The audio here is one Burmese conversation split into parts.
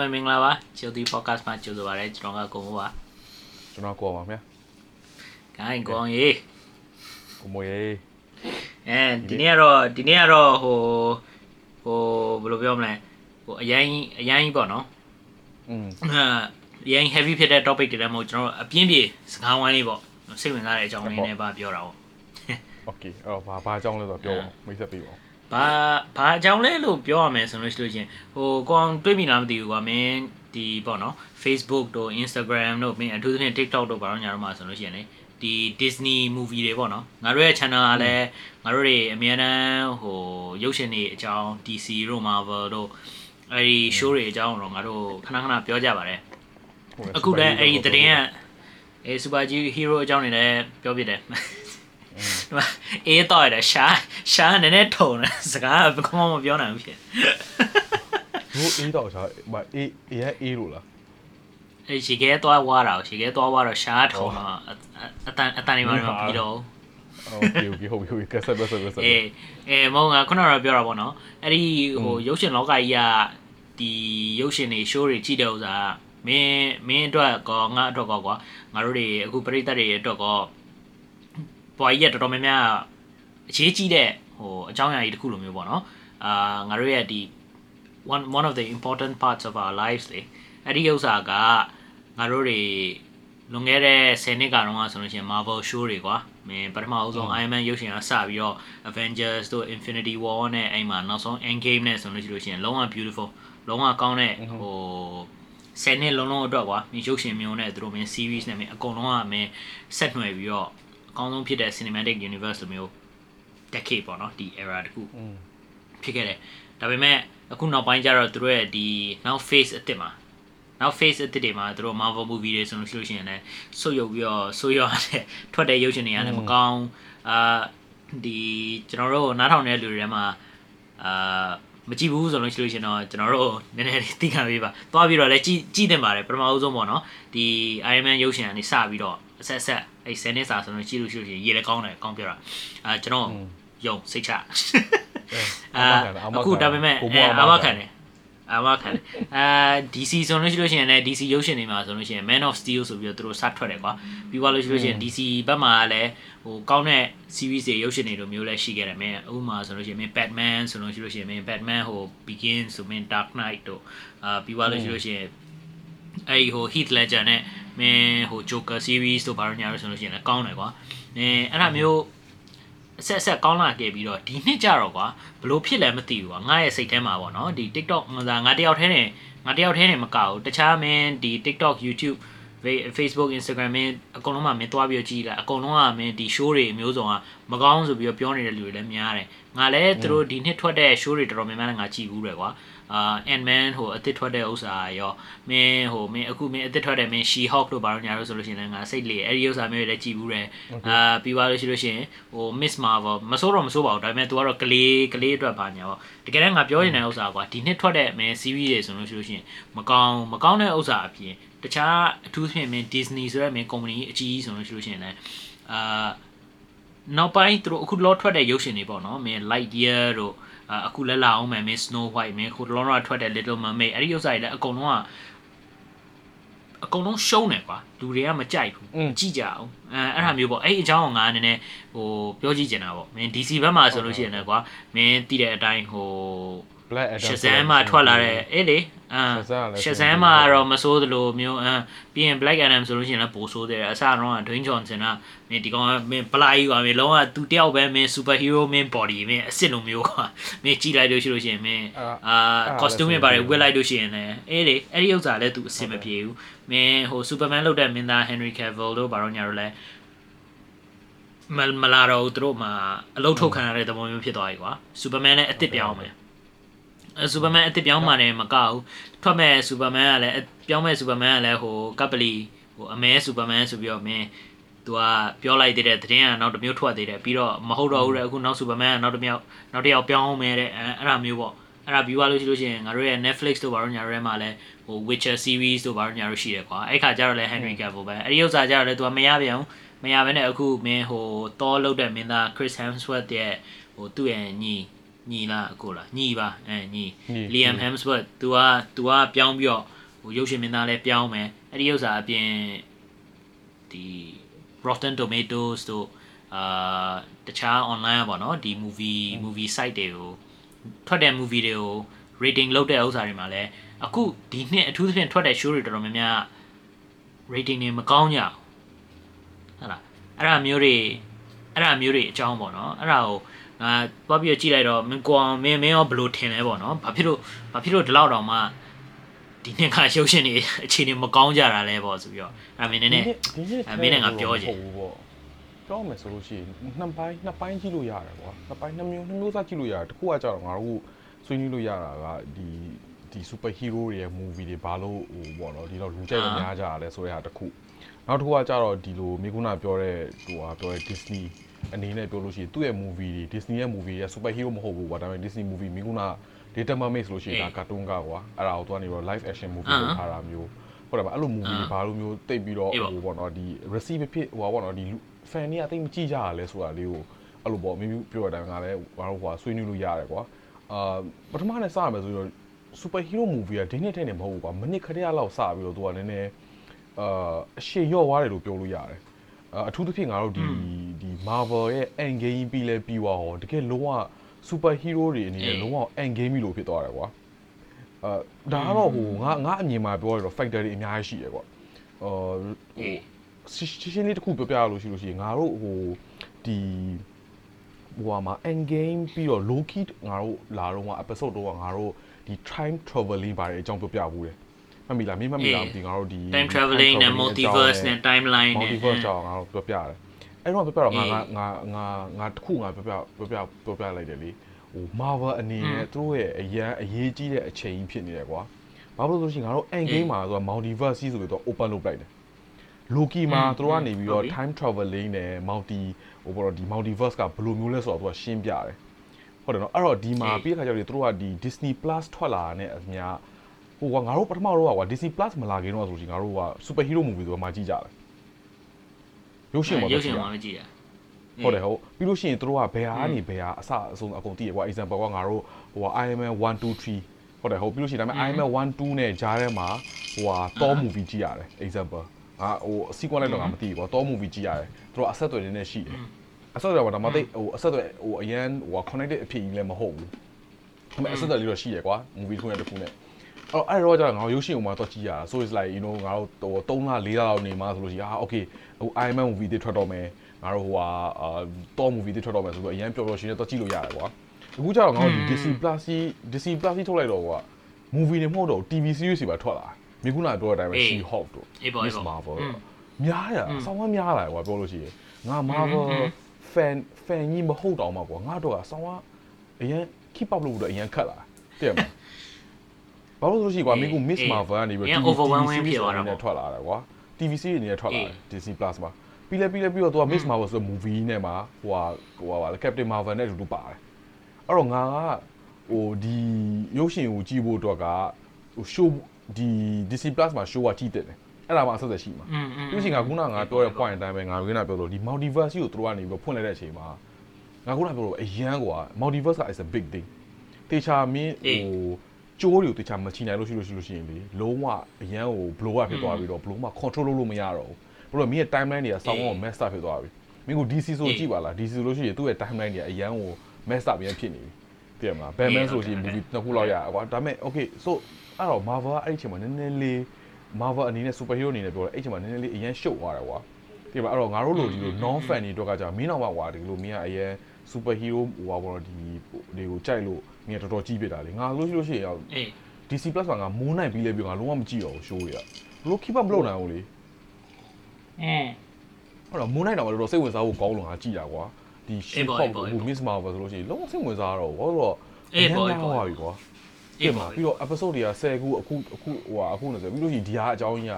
လုံးပဲမင်္ဂလာပါကျိုတီ podcast မှာကြိုဆိုပါရစေကျွန်တော်ကကိုမိုးပါကျွန်တော်ကိုပါခင်ဗျာဂိုင်းကိုအောင်ရေကိုမိုးရေအဲဒီနေ့ကတော့ဒီနေ့ကတော့ဟိုဟိုဘယ်လိုပြောမလဲဟိုအရင်အရင်ပေါ့နော်อืมအရင် heavy ဖြစ်တဲ့ topic တွေလည်းမဟုတ်ကျွန်တော်အပြင်းပြေစကားဝိုင်းလေးပေါ့စိတ်ဝင်စားတဲ့အကြောင်းလေးနဲ့ပါပြောတာပေါ့ okay အော်ဘာဘာအကြောင်းလဲဆိုတော့ပြောပါမိတ်ဆက်ပေးပါဦး ဘာဘာအကြောင်းလဲလို့ပြောရမယ်ဆိုလို့ရှိလို့ချင်းဟိုကိုအောင်တွေးမိလားမသိဘူးကွာမင်းဒီပေါ့နော် Facebook တို့ Instagram တို့မင်းအထူးသဖြင့် TikTok တို့ဘာလို့ညာတော့မှာဆိုလို့ရှိရင်လေဒီ Disney movie တွေပေါ့နော်ငါတို့ရဲ့ channel ကလည်းငါတို့တွေအများတန်းဟိုရုပ်ရှင်တွေအကြောင်း DC တို့ Marvel တို့အဲဒီ show တွေအကြောင်းတော့ငါတို့ခဏခဏပြောကြပါတယ်အခုလည်းအဲ့ဒီတရင်ကအဲ super hero အကြောင်းတွေလည်းပြောပြတယ် အေးတော့ရတယ်ရှာရှာနည်းနည်းထုံတယ်စကားကဘာမှမပြောနိုင်ဘူးဖြစ်ဘူးအေးတော့ရှာမအေးအေးရဲ့အေးလို့လားအေးရေခဲသွားဝါတာရေခဲသွားဝါတော့ရှာထုံတော့အတန်အတန်နေမှာမပြီးတော့ဟုတ်ပြီဟုတ်ပြီဟုတ်ပြီကစားပါစားပါအေးအေးမောင်ကခုနကပြောတာပေါ့နော်အဲ့ဒီဟိုရုပ်ရှင်လောကကြီးကဒီရုပ်ရှင်တွေ show တွေကြည့်တဲ့ဥစားမင်းမင်းအတွက်ကောငါအတွက်ကောကွာငါတို့တွေအခုပြိတ္တတွေအတွက်ကော ဘွားကြီးကတော်တော်များများအရေးကြီးတဲ့ဟိုအကြောင်းအရာကြီးတစ်ခုလိုမျိုးပေါ့နော်အာငါတို့ရဲ့ဒီ one one of the important parts of our lives လေအဲ့ဒီဥစ္စာကငါတို့တွေလွန်ခဲ့တဲ့10နှစ်ကတော့ဆိုလို့ရှိရင် Marvel show တွေကွာမင်းပထမအဆုံး Iron Man ရုပ်ရှင်ကစပြီးတော့ Avengers တို့ Infinity War နဲ့အဲ့မှာနောက်ဆုံး Endgame နဲ့ဆိုလို့ရှိလို့ရှိရင်လုံးဝ beautiful လုံးဝကောင်းတဲ့ဟို10နှစ်လုံးလုံးအတွက်ကွာမင်းရုပ်ရှင်မျိုးနဲ့သူတို့မင်း series နဲ့မင်းအကုန်လုံးကမင်းဆက်နွယ်ပြီးတော့အ ကောင်းဆုံးဖြစ်တဲ့ cinematic universe လိုမျိုး decade ပေါ့နော်ဒီ era တခုอืมဖြစ်ခဲ့တယ်ဒါပေမဲ့အခုနောက်ပိုင်းကျတော့သူတို့ရဲ့ဒီနောက် phase အစ်စ်မှာနောက် phase အစ်စ်တွေမှာသူတို့ Marvel movie တွေဆိုလို့ရှိလို့ရှိရင်လည်းဆုတ်ယုတ်ပြီးတော့ဆိုးရွားတဲ့ထွက်တဲ့ရုပ်ရှင်တွေကလည်းမကောင်းအာဒီကျွန်တော်တို့နားထောင်တဲ့လူတွေထဲမှာအာမကြည့်ဘူးဆိုလို့ရှိလို့ရှင်တော့ကျွန်တော်တို့နည်းနည်းလေးသိခံပေးပါသွားပြီးတော့လည်းကြည့်ကြည့်တင်ပါတယ်ပထမဦးဆုံးပေါ့နော်ဒီ Iron Man ရုပ်ရှင်ကနေစပြီးတော့အဆက်ဆက် အဲ့10နှစ်စာဆိုလို့ကြည့်လို့ရှိလို့ရှင်ရေးလည်းကောင်းတယ်ကောင်းပြောတာအာကျွန်တော်ယုံစိတ်ချအာအခုဒါပေမဲ့ကိုအဲမိုးအာမခံတယ်အာမခံတယ်အာ DC ဆိုလို့ရှိလို့ရှိရင်လည်း DC ရုပ်ရှင်တွေမှာဆိုလို့ရှိရင် Man of Steel ဆိုပြီးတော့သူတို့စထွက်တယ်ကွာပြီးသွားလို့ရှိလို့ရှိရင် DC ဘက်မှာလည်းဟိုကောင်းတဲ့ series တွေရုပ်ရှင်တွေလိုမျိုးလည်းရှိခဲ့တယ်မင်းဥပမာဆိုလို့ရှိရင်မင်း Batman ဆိုလို့ရှိလို့ရှိရင်မင်း Batman ဟို Begin ဆိုမင်း Dark Knight တို့အာပြီးသွားလို့ရှိလို့ရှိရင် အဲ့ဒီဟို Heath Ledger နဲ့မင်းဟို Joker series တို့ဘာလို့ညာလို့ဆိုလို့ရှိရင်လည်းကောင်းတယ်ကွာအဲအဲ့ဒါမျိုးအဆက်အဆက်ကောင်းလာခဲ့ပြီးတော့ဒီနှစ်ကြတော့ကွာဘလို့ဖြစ်လဲမသိဘူးကွာငါရဲ့စိတ်ထဲမှာပေါ့နော်ဒီ TikTok ငါငါတယောက်ထဲနဲ့ငါတယောက်ထဲနဲ့မကဘူးတခြားမင်းဒီ TikTok YouTube Facebook Instagram မင်းအကုန်လုံးမှမင်းသွားပြီးတော့ကြည့်လိုက်အကုန်လုံးကမင်းဒီ show တွေအမျိုးစုံကမကောင်းဆိုပြီးတော့ပြောနေတဲ့လူတွေလည်းများတယ်ငါလည်းသူတို့ဒီနှစ်ထွက်တဲ့ show တွေတော်တော်များများလည်းငါကြည့်ဘူးတယ်ကွာအာ Ant-Man ဟိုအသစ်ထွက်တဲ့ဥစ္စာရောမင်းဟိုမင်းအခုမင်းအသစ်ထွက်တဲ့မင်း She-Hulk တို့ဘာလို့ညာလို့ဆိုလို့ရှိရင်လည်းငါစိတ်လေအဲ့ဒီဥစ္စာမျိုးတွေလည်းကြည့်ဘူးတယ်အာပြီးသွားလို့ရှိလို့ရှိရင်ဟို Miss Marvel မစိုးတော့မစိုးပါဘူးဒါပေမဲ့ तू ကတော့ကလေးကလေးအတွက်ပါညာပေါ့တကယ်တမ်းငါပြောနေတဲ့ဥစ္စာကွာဒီနှစ်ထွက်တဲ့မင်း series တွေဆိုလို့ရှိလို့ရှိရင်မကောင်းမကောင်းတဲ့ဥစ္စာအပြင် တခြားအထူးသဖြင့်မင်း Disney ဆိုတဲ့မင်း company အကြီးကြီးဆိုလို့ရှိလို့ရှိရင်လည်းအာနောက်ပိုင်းသူတို့အခုလောထွက်တဲ့ရုပ်ရှင်တွေပေါ့နော်မင်း Lightyear တို့အာအခုလည်းလာအောင်မယ်မင်း Snow White မင်းခုလောလောထွက်တဲ့ Little Mermaid အဲ့ဒီဥစ္စာတွေလည်းအကုန်လုံးကအကုန်လုံးရှုံးတယ်ကွာလူတွေကမကြိုက်ဘူးမကြည့်ကြအောင်အဲအဲ့ဒါမျိုးပေါ့အဲ့ဒီအကြောင်းကိုငါနည်းနည်းဟိုပြောကြည့်ချင်တာပေါ့မင်း DC ဘက်မှာဆိုလို့ရှိရင်လည်းကွာမင်းတည်တဲ့အတိုင်းဟို Black Adam ရှဇန်မှာထွက်လာတဲ့အေးလေအာ Shazam ကလည်းရှဇန်မှာတော့မစိုးသလိုမျိုးအမ်ပြီးရင် Black Adam ဆိုလို့ရှိရင်လည်းပိုဆိုးတယ်အစတော့က Dwayne Johnson ကမင်းဒီကောင်ကမင်းပလာကြီးပါမင်းလုံးဝသူတယောက်ပဲမင်း super hero မင်း body မင်းအစ်စ်လိုမျိုးကွာမင်းကြည့်လိုက်လို့ရှိလို့ရှိရင်မင်းအာ costume တွေပါတယ်ဝတ်လိုက်လို့ရှိရင်လည်းအေးလေအဲ့ဒီဥစ္စာလည်းသူအဆင်မပြေဘူးမင်းဟို Superman လုပ်တဲ့မင်းသား Henry Cavill တို့ဘာလို့ညာတော့လဲမမလာတော့သူတို့မှာအလုတ်ထုတ်ခံရတဲ့သဘောမျိုးဖြစ်သွားပြီကွာ Superman လည်းအစ်စ်ပြောင်းမယ် အဲစူပါမန်အစ်စ်ပြောင်းမှလည်းမကဘူးထွက်မဲ့စူပါမန်ကလည်းပြောင်းမဲ့စူပါမန်ကလည်းဟိုကပ်ပလီဟိုအမဲစူပါမန်ဆိုပြီးတော့မင်းသူကပြောလိုက်သေးတဲ့သတင်းကနောက်တစ်မျိုးထွက်သေးတယ်ပြီးတော့မဟုတ်တော့ဘူးတဲ့အခုနောက်စူပါမန်ကနောက်တစ်မျိုးနောက်တစ်ယောက်ပြောင်းမယ်တဲ့အဲအဲ့ဒါမျိုးပေါ့အဲ့ဒါ view ရလို့ရှိလို့ရှိရင်ငါတို့ရဲ့ Netflix တို့ဘာလို့ညာတို့ထဲမှာလဲဟို Witcher series တို့ဘာလို့ညာတို့ရှိတယ်ကွာအဲ့ခါကျတော့လဲ Henry Cavill ပဲအဲ့ဒီဥစ္စာကျတော့လဲသူကမရပြန်ဘူးမရဘဲနဲ့အခုမင်းဟို Thor လုတ်တဲ့မင်းသား Chris Hemsworth ရဲ့ဟိုသူ့ရဲ့ညီ ညီလားအကိုလားညီပါအဲညီ ညီ Liam Hemsworth तू က तू ကပြောင်းပြီးတော့ဟိုရုပ်ရှင်မင်းသားလည်းပြောင်းမယ်အဲ့ဒီဥစ္စာအပြင်ဒီ Rotten Tomatoes တို့အာတခြား online อ่ะပေါ့နော်ဒီ movie movie site တွေကိုထွက်တဲ့ movie တွေကို rating လုပ်တဲ့ဥစ္စာတွေမှာလည်းအခုဒီနှစ်အထူးသဖြင့်ထွက်တဲ့ show တွေတော်တော်များများ rating တွေမကောင်းကြဘူးဟုတ်လားအဲ့ဒါမျိုးတွေအဲ့ဒါမျိုးတွေအကြောင်းပေါ့နော်အဲ့ဒါကို ငါသွားပြီးတော့ကြည့်လိုက်တော့မင်းကိုအောင်မင်းမင်းရောဘယ်လိုထင်လဲပေါ့နော်ဘာဖြစ်လို့ဘာဖြစ်လို့ဒီလောက်တောင်မှဒီနှစ်ကရုပ်ရှင်တွေအခြေအနေမကောင်းကြတာလဲပေါ့ဆိုပြီးတော့အဲ့ဒါမင်းနည်းနည်းဒီနေ့အဲမင်းနဲ့ငါပြောချင်ဟုတ်ဘူးပေါ့ပြောမယ်ဆိုလို့ရှိရင်နှစ်ပိုင်းနှစ်ပိုင်းကြည့်လို့ရတယ်ကွာနှစ်ပိုင်းနှစ်မျိုးနှစ်မျိုးစားကြည့်လို့ရတယ်တစ်ခုကကြတော့ငါတို့ဆွေးနွေးလို့ရတာကဒီဒီ super hero တွေရဲ့ movie တွေဘာလို့ဟိုပေါ့နော်ဒီတော့လူကြိုက်မများကြရလဲဆိုတဲ့ဟာတစ်ခုနောက်တစ်ခုကကြတော့ဒီလိုမိကုနာပြောတဲ့ဟိုဟာပြောတဲ့ Disney အနေနဲ့ပြောလို့ရှိရင်သူ့ရဲ့ movie တွေ Disney ရဲ့ movie ရဲ့ super hero မဟုတ်ဘူးကွာဒါပေမဲ့ Disney movie မိကုနာ Data Mermaid ဆိုလို့ရှိရင်ဒါ cartoon ကကွာအဲ့ဒါကိုသူကနေတော့ live action movie လုပ်ထားတာမျိုးဟုတ်တယ်ပါအဲ့လို movie တွေဘာလို့မျိုးတိတ်ပြီးတော့အေးပေါ့ဟိုပေါ့နော်ဒီ receive ဖြစ်ဟိုပါပေါ့နော်ဒီ fan တွေကတိတ်မကြည့်ကြရလဲဆိုတာလေးကိုအဲ့လိုပေါ့မိမိပြောတဲ့အတိုင်းငါလည်းဘာလို့ဟိုဆွေးနွေးလို့ရတယ်ကွာအာပထမနဲ့စရမယ်ဆိုတော့ super hero movie ကဒီနှစ်ထဲနေမဟုတ်ဘူးကွာမိနစ်ခရက်လောက်စပြီးတော့သူကနည်းနည်းအာအရှည်ရော့သွားတယ်လို့ပြောလို့ရတယ် အာအထူးသဖြင့်ငါတို့ဒီဒီ Marvel ရဲ့ end game ပြီးလဲပြီးသွားဟောတကယ်လုံးဝ super hero တွေအနေနဲ့လုံးဝ end game ပြီလို့ဖြစ်သွားတယ်ကွာအာဒါကတော့ဟိုငါငါအမြင်မှာပြောရတော့ factor တွေအများကြီးရှိရယ်ကွာအာဟိုရှင်းရှင်းလေးတစ်ခုပြောပြရလို့ရှိလို့ရှိရင်ငါတို့ဟိုဒီဟိုဟာမှာ end game ပြီးတော့ low key ငါတို့လာတော့က episode တော့ငါတို့ဒီ time traveling ပါတယ်အကြောင်းပြောပြဘူးတယ် မမီလားမင်းမမီလားမသိငါတို့ဒီ time traveling နဲ့ multiverse နဲ့ timeline နဲ့ multiverse ကြောင့်ငါတို့ပြောပြတယ်အဲ့တော့ပြောပြတော့ငါငါငါငါငါတစ်ခုငါပြောပြပြောပြပြောပြလိုက်တယ်လေဟို Marvel အနေနဲ့သူတို့ရဲ့အရန်အရေးကြီးတဲ့အချိန်ကြီးဖြစ်နေတယ်ကွာဘာလို့လဲဆိုလို့ရှိရင်ငါတို့ end game မှာဆိုတာ multiverse ဆိုပြီးတော့ open လုပ်လိုက်တယ် Loki မှာသူတို့ကနေပြီးတော့ time traveling နဲ့ multi ဟိုဘောတော့ဒီ multiverse ကဘယ်လိုမျိုးလဲဆိုတော့သူကရှင်းပြတယ်ဟုတ်တယ်နော်အဲ့တော့ဒီမှာပြီးတဲ့ခါကျတော့သူတို့ကဒီ Disney Plus ထွက်လာတဲ့အများ ဟိုကငါတို့ပထမတော့ကွာ Disney Plus မလာခင်တော့ဆိုလို့ရှိရင်ငါတို့က super hero movie ဆိုတော့မှကြည့်ကြတယ်ရုပ်ရှင်မှာရုတော့ပ်ကြရှင်ည့်ရမှာမကြည့်ရဟုတ်တယ်ဟုတ်ပြီးလို့ရှိရင်တို့ကဘယ်ဟာကနေဘယ်ဟာအစအဆုံးအကုန်တည်ရကွာ example ကငါတို့ဟိုဟာ Iron Man 1 2 3ဟုတ်တယ်ဟုတ်ပြီးလို့ရှိရင်ဒါပေမဲ့ Iron Man 1 2နဲ့ဂျားထဲမှာဟိုဟာ Thor movie ကြည့်ရတယ် example အာဟို sequence လိုက်တော့ငါမသိဘူးကွာ Thor movie ကြည့်ရတယ်တို့ကအဆက်အသွယ်နေနေရှိတယ်အဆက်အသွယ်ကဒါမှမသိဟိုအဆက်အသွယ်ဟိုအရန်ဟို connected အဖြစ်ကြီးလည်းမဟုတ်ဘူးဒါပေမဲ့အဆက်အသွယ်လေးတော့ရှိရကွာ movie တစ်ခုနဲ့တစ်ခုနဲ့ အဲ့တော့အဲ့တော့ကျတော့ငါတို့ရုပ်ရှင်ဥမာတော့ကြည့်ရတာ so it's like you know ငါတို့ဟို3လ4လလောက်နေမှဆိုလို့ရှိရင်အာ okay ဟို Iron Man movie တွေထွက်တော့မယ်ငါတို့ဟိုဟာအာ Thor movie တွေထွက်တော့မယ်ဆိုတော့အရန်ပျော်ပျော်ရွှင်ရွှင်တော့ကြည့်လို့ရတယ်ကွာအခုကျတော့ငါတို့ဒီ Disney Plus ကြီး Disney Plus ကြီးထုတ်လိုက်တော့ကွာ movie တွေမဟုတ်တော့ TV series တွေပါထွက်လာမိခုနပြောတဲ့အတိုင်းပဲ She Hulk တို့အေးပေါ့အေး Miss ပေါ့ Marvel อืมများရအဆောင်ကများလာကွာပြောလို့ရှိရင်ငါ Marvel fan fan ကြီးမဟုတ်တော့မှာကွာငါတို့ကအဆောင်ကအရင် keep up လုပ်လို့တော့အရင်ခက်လာတဲ့မှာ ဘာလို့ဆိုရှိကွာမင်းက Miss Marvel ကနေပြီးတော့ overwhelming ဖြစ်သွားတာပေါ့ထွက်လာတာကွာ TV series တွေနဲ့ထွက်လာတယ် Disney Plus မှာပြီးလဲပြီးလဲပြီးတော့သူက Miss Marvel ဆိုတဲ့ movie နဲ့မှာဟိုဟာဟိုဟာပါလေ Captain Marvel နဲ့အတူတူပါတယ်အဲ့တော့ငါကဟိုဒီရုပ်ရှင်ကိုကြည့်ဖို့အတွက်ကဟို show ဒီ Disney Plus မှာ show ကကြည့်တဲ့တယ်အဲ့ဒါမှအဆက်သက်ရှိမှာသူရှင်ကခုနကငါပြောတဲ့ point အတိုင်းပဲငါကပြောလို့ဒီ multiverse ကိုသူတို့ကနေပြီးတော့ဖွင့်လိုက်တဲ့အချိန်မှာငါခုနကပြောလို့အရန်ကွာ multiverse က is a big thing တေချာမင်းဟို ကျိုးတွေကိုတေချာမချီနိုင်လို့ရှိလို့ရှိလို့ရှိရင်လေလုံးဝအရန်ကို blow up ဖြစ်သွားပြီးတော့ blow မှ control လုပ်လို့မရတော့ဘူးဘလို့မင်းရဲ့ timeline တွေကစောင်းအောင် mess up ဖြစ်သွားပြီမင်းကို DC ဆိုကြည့်ပါလား DC ဆိုလို့ရှိရင်သူ့ရဲ့ timeline တွေကအရန်ကို mess up ပြန်ဖြစ်နေပြီသိရမလား Batman ဆိုရှင် movie နှစ်ခုလောက်ရကွာဒါပေမဲ့ okay so အဲ့တော့ Marvel ကအဲ့ဒီအချိန်မှာနည်းနည်းလေး Marvel အနေနဲ့ superhero အနေနဲ့ပြောတယ်အဲ့ဒီအချိန်မှာနည်းနည်းလေးအရင်ရှုပ်သွားတယ်ကွာဒီမှာအဲ့တော့ငါတို့လိုဒီလို non fan တွေတော့ကကြာမင်းတော့မှကွာဒီလိုမင်းကအရင် superhero ဟိုပါဘောဒီတွေကိုကြိုက်လို့ မင်းကတော်တော်ကြီးဖြစ်တာလေငါလို့ရှိလို့ရှိရင်ရောက်အေး DC Plus မှာငါမိုးနိုင်ပြီးလဲပြီးငါလုံးဝမကြည့်တော့ဘူး show တွေကဘလို့ keep up မလုပ်နိုင်ဘူးလေအင်းအဲ့တော့မိုးနိုင်တော့တော်တော်စိတ်ဝင်စားဖို့ကောင်းလို့ငါကြည့်တာကွာဒီ အေး shit ပေါ့ pop အေးပေါ့ဟို Miss Marvel ဆိုလို့ရှိရင်လုံးဝစိတ်ဝင်စားတော့ဘာလို့တော့အေးပေါ့အရအေးန်ပေါ့များသွားပြီကွာ အေးပြင်ပေါ့မှာပြီးတော့ episode တွေက10ခုအခုအခုဟိုဟာအခု20ပြီးလို့ရှိရင်ဒီဟာအကြောင်းကြီးက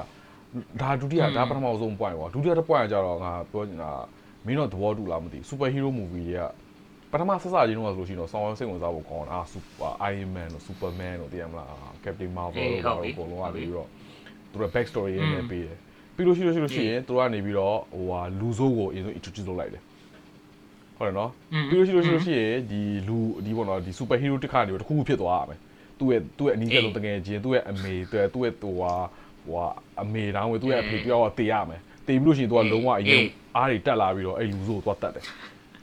ဒါဒုတိယဒါပထမဆုံး point ကွာဒုတိယတစ် point ကကြတော့ငါပြောနေတာမင်းတော့သဘောတူလားမသိ super hero movie တွေက ပထမဆက်စချင်းတော့ဆိုလို့ရှိရင်တော့ဆောင်းစိတ်ဝင်စားဖို့ကောင်းတာအာ super iron man တို့ superman တို့သိရမလား captain marvel တို့ဘာလို့အကုန်လုံးကနေပြီးတော့သူတို့ back story ရင်းနဲ့ပေးတယ်ပြီးလို့ရှိလို့ရှိလို့ရှိရင်သူတို့ကနေပြီးတော့ဟိုဟာလူဆိုးကိုအရင်ဆုံး introduce လုပ်လိုက်တယ်ဟုတ်တယ်နော်อืมပြီးလို့ရှိလို့ရှိလို့ရှိရင်ဒီလူဒီပေါ့နော်ဒီ super hero တစ်ခါနေတော့တစ်ခုခုဖြစ်သွားရမယ်သူ့ရဲ့သူ့ရဲ့အနီးကပ်ဆုံးတကယ်ချင်းသူ့ရဲ့အမေသူ့ရဲ့သူ့ရဲ့ဟိုဟာဟိုဟာအမေတောင်းဝေသူ့ရဲ့အဖေပြောတော့တေးရမယ်တေးပြီးလို့ရှိရင်သူကလုံးဝအရင်အားတွေတက်လာပြီးတော့အဲ့လူဆိုသွားတတ်တယ်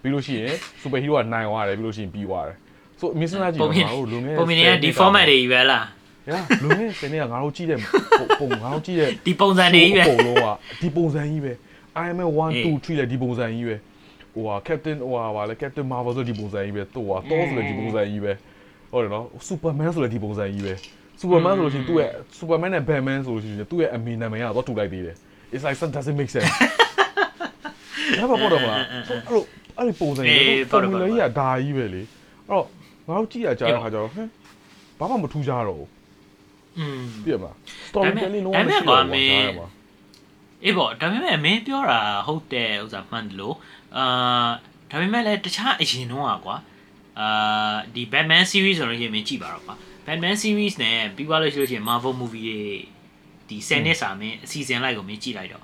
ပြီးလို့ရှိရင် super hero ကနိုင်သွားတယ်ပြီးလို့ရှိရင်ပြီးသွားတယ်ဆိုအမင်းစနာကြီးပုံကမြင်ငါတို့လုံငယ်ပုံမြင်တွေကဒီ format တွေကြီးပဲလားညာလုံငယ်စနေကငါတို့ကြည့်တဲ့ပုံငါတို့ကြည့်တဲ့ဒီပုံစံတွေကြီးပဲပုံလုံးကဒီပုံစံကြီးပဲ Iron Man 1အေး2 3လည်းဒီပုံစံကြီးပဲဟိုဟာ Captain ဟိုဟာဗာလဲ Captain Marvel ဆိုဒီပုံစံကြီးပဲသူ့ဟာ Thor ဆိုလည်းဒီပုံစံကြီးပဲဟုတ်တယ်နော် Superman ဆိုလည်းဒီပုံစံကြီးပဲ Superman ဆိုလို့ရှိရင်သူ့ရဲ့ Superman နဲ့ Batman ဆိုလို့ရှိရင်သူ့ရဲ့အမေနာမည်ကတော့တူလိုက်သေးတယ် It's like that doesn't make sense ဒါပဲပေါ့တော့မလားဆိုအဲ့လို အဲ့ဒီပုံစံကြီးအေးပဲပေါ့တော့ formula ကြီးကဒါကြီးပဲလေအဲ့တော့ငါတို့ကြည့်ရကြတဲ့ခါကျတော့ဟမ်ဘာမှမထူးကြတော့ဘူးอืมပြည့်မလား storytelling လုံးဝဒါပေမရှိမဲ့တော့ကွာဘူးမင်းကြားရမှာအေးပေါ့ဒါပေမဲ့မင်းပြောတာဟုတ်တယ်ဥစ္စာမှန်တယ်လို့အာဒါပေမဲ့လည်းတခြားအရင်တော့ကွာအာဒီ Batman series ဆိုလို့ရှိရင်မင်းကြည့်ပါတော့ကွာ Batman series နဲ့ပြီးသွားလို့ရှိလို့ရှိရင် Marvel movie တွေဒီ10နှစ်စာမင်းအစီအစဉ်လိုက်ကိုမင်းကြည့်လိုက်တော့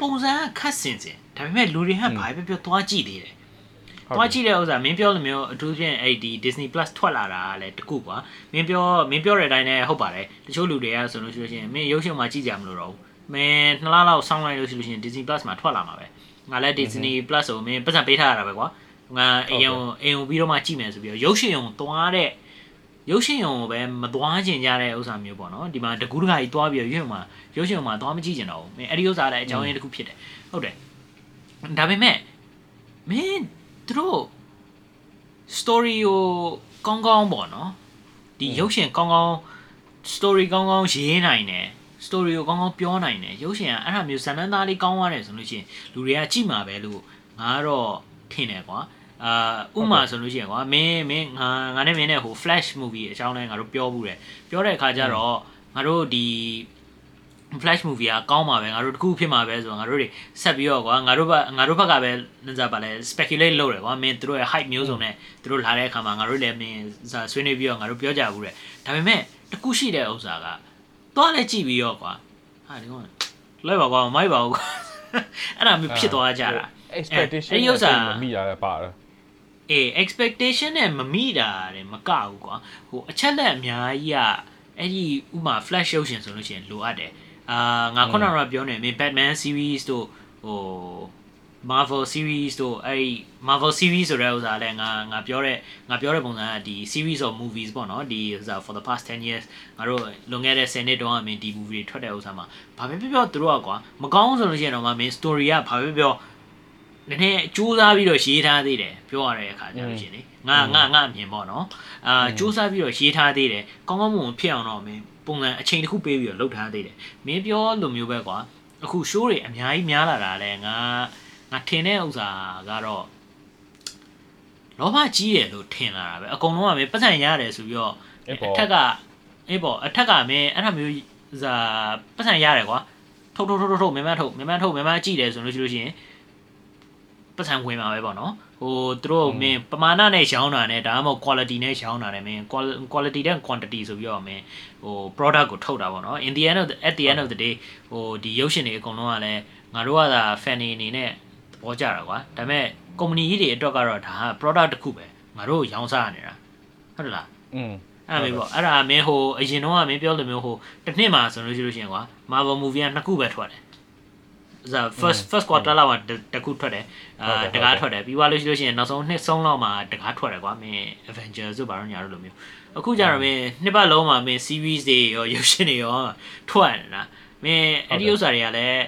ပုံစံကခတ်စင်စင်ဒါပေမဲ့လူတွေကဘာပဲပြောသွားကြည့်သေးတယ်သွားကြည့်တဲ့ဥစ္စာမင်းပြောလို့မျိုးအထူးဖြင့်အဲ့ဒီ Disney Plus ထွက်လာတာကလည်းတကူကွာမင်းပြောမင်းပြောတဲ့အတိုင်းလည်းဟုတ်ပါတယ်တချို့လူတွေကဆိုလို့ရှိလို့ရှိရင်မင်းရုပ်ရှင်မှာကြည့်ကြမလို့တော့ဘူးမင်းနှစ်လလောက်ဆောင်းလိုက်လို့ရှိလို့ရှိရင် Disney Plus မှာထွက်လာမှာပဲငါလည်း Disney Plus ကိုမင်းပတ်စံပေးထားရတာပဲကွာငါအိမ်အောင်အိမ်အောင်ပြီးတော့မှကြည့်မယ်ဆိုပြီးတော့ရုပ်ရှင်အောင်သွားတဲ့ ရုပ်ရှင်အောင်ကိုပဲမသွားကျင်ကြတဲ့ဥစ္စာမျိုးပေါ့နော်ဒီမှာတကူးတကကြီးသွားပြီးတော့ရုပ်ရှင်မှာရုပ်ရှင်မှာသွားမကြည့်ကျင်တော့ဘူးမင်းအဲ့ဒီဥစ္စာလည်းအကြောင်းရင်းတစ်ခုဖြစ်တယ်ဟုတ်တယ်ဒါပေမဲ့မင်းသူတို့ story ကိုကောင်းကောင်းပေါ့နော်ဒီရုပ်ရှင်ကောင်းကောင်း story ကောင်းကောင်းရေးနိုင်တယ် story ကိုကောင်းကောင်းပြောနိုင်တယ်ရုပ်ရှင်ကအဲ့ဒါမျိုးဇာတ်လမ်းသားလေးကောင်းသွားတယ်ဆိုလို့ရှိရင်လူတွေကကြည့်မှာပဲလို့ငါကတော့ထင်တယ်ကွာ အာဥမာဆိုလို့ရှိရင်ကွာမင်းမင်းငါငါနဲ့မင်းနဲ့ဟို flash movie အကြောင်းလဲငါတို့ပြောဘူးတယ်ပြောတဲ့အခါကျတော့ငါတို့ဒီ flash movie ကကောင်းပါပဲငါတို့တခုဖြစ်မှာပဲဆိုတော့ငါတို့တွေဆက်ပြီးတော့ကွာငါတို့ဘက်ငါတို့ဘက်ကပဲနင်စားပါလဲ speculate လုပ်တယ်ကွာမင်းတို့ရဲ့ hype မျိုးစုံနဲ့တို့လာတဲ့အခါမှာငါတို့လည်းမင်းစားဆွေးနွေးပြီးတော့ငါတို့ပြောကြဘူးတဲ့ဒါပေမဲ့တခုရှိတဲ့ဥစ္စာကသွားလဲကြည့်ပြီးတော့ကွာဟာဒီကောင်လိုက်ပါကွာမိုက်ပါဘူးကွာအဲ့ဒါမျိုးဖြစ်သွားကြတာ expectation အဲ့ဒီဥစ္စာမမိရလဲပါတယ် အေး expectation နဲ့မမိတာတယ်မကဘူးကွာဟိုအချက်လက်အများကြီးอ่ะအဲ့ဒီဥမာ flash ရုပ်ရှင်ဆိုလို့ရှိရင်လိုအပ်တယ်အာငါခုနကပြောနေမင်း Batman series တို့ဟို Marvel series တို့အဲ့ဒီ Marvel series ဆိုတဲ့ဥစ္စာလဲငါငါပြောတဲ့ငါပြောတဲ့ပုံစံကဒီ series of movies ပေါ့နော်ဒီဥစ္စာ for the past 10 years ငါတို့လွန်ခဲ့တဲ့10နှစ်တုန်းကမင်းဒီ movie တွေထွက်တဲ့ဥစ္စာမှာဘာပဲပြောပြောသူတို့ကကွာမကောင်းဆိုလို့ရှိရင်တော့မင်း story ကဘာပဲပြော နည်းနည်းစူးစမ်းပြီးတော့ရေးထားသေးတယ်ပြောရတဲ့အခါကျလို့ရှိရင်လေငါငါငါအမြင်ပေါ့နော်အာစူးစမ်းပြီးတော့ရေးထားသေးတယ်ကောင်းကောင်းမွန်မွန်ဖြစ်အောင်တော့မင်းပုံစံအချိန်တစ်ခုပေးပြီးတော့လုပ်ထားသေးတယ်မင်းပြောလိုမျိုးပဲကွာအခု show တွေအများကြီးများလာတာလဲငါငါထင်တဲ့ဥစ္စာကတော့လောဘကြီးတယ်လို့ထင်လာတာပဲအကုန်လုံးကမင်းပတ်စံရတယ်ဆိုပြီးတော့အေးအပေါ့ထက်ကအေးပေါ့အထက်ကမင်းအဲ့ဒါမျိုးဇာပတ်စံရတယ်ကွာထုတ်ထုတ်ထုတ်ထုတ်မင်းမထုတ်မင်းမထုတ်မင်းမကြည့်တယ်ဆိုလို့ရှိလို့ရှိရင် ပတ်စံဝင်မှာပဲပေါ့နော်ဟိုသူတို့မင်းပမာဏနဲ့ရောင်းတာနဲ့ဒါမှမဟုတ် quality နဲ့ရောင်းတာနဲ့မင်း quality နဲ့ quantity ဆိုပြီးတော့မင်းဟို product ကိုထုတ်တာပေါ့နော် in the end of the, at the end of the day ဟိုဒီရုပ်ရှင်တွေအကုန်လုံးကလည်းငါတို့ကသာ fan နေအနေနဲ့သဘောကျတာကွာဒါပေမဲ့ company ကြီးတွေအတွက်ကတော့ဒါက product တစ်ခုပဲငါတို့ရောင်းစားနေတာဟုတ်တယ်လားอืมအဲ့ဒါမျိုးပေါ့အဲ့ဒါမင်းဟိုအရင်တော့ကမင်းပြောလို့မျိုးဟိုတစ်နှစ်မှာဆိုလို့ရှိလို့ရှိရင်ကွာ Marvel movie ကနှစ်ခုပဲထွက်တယ်ဇာ first first quarter လောက်မှာတစ်ခုထွက်တယ်အာတကားထွက်တယ်ပြီးသွားလို့ရှိလို့ရှိရင်နောက်ဆုံးနှစ်ဆုံးလောက်မှာတကားထွက်တယ်ကွာမင်း Avengers ဆိုဘာလို့ညာလို့လိုမျိုးအခုကျတော့မင်းနှစ်ပတ်လုံးမှာမင်း series တွေရောရုပ်ရှင်တွေရောထွက်နေတာမင်းအဲ့ဒီဥစ္စာတွေကလည်း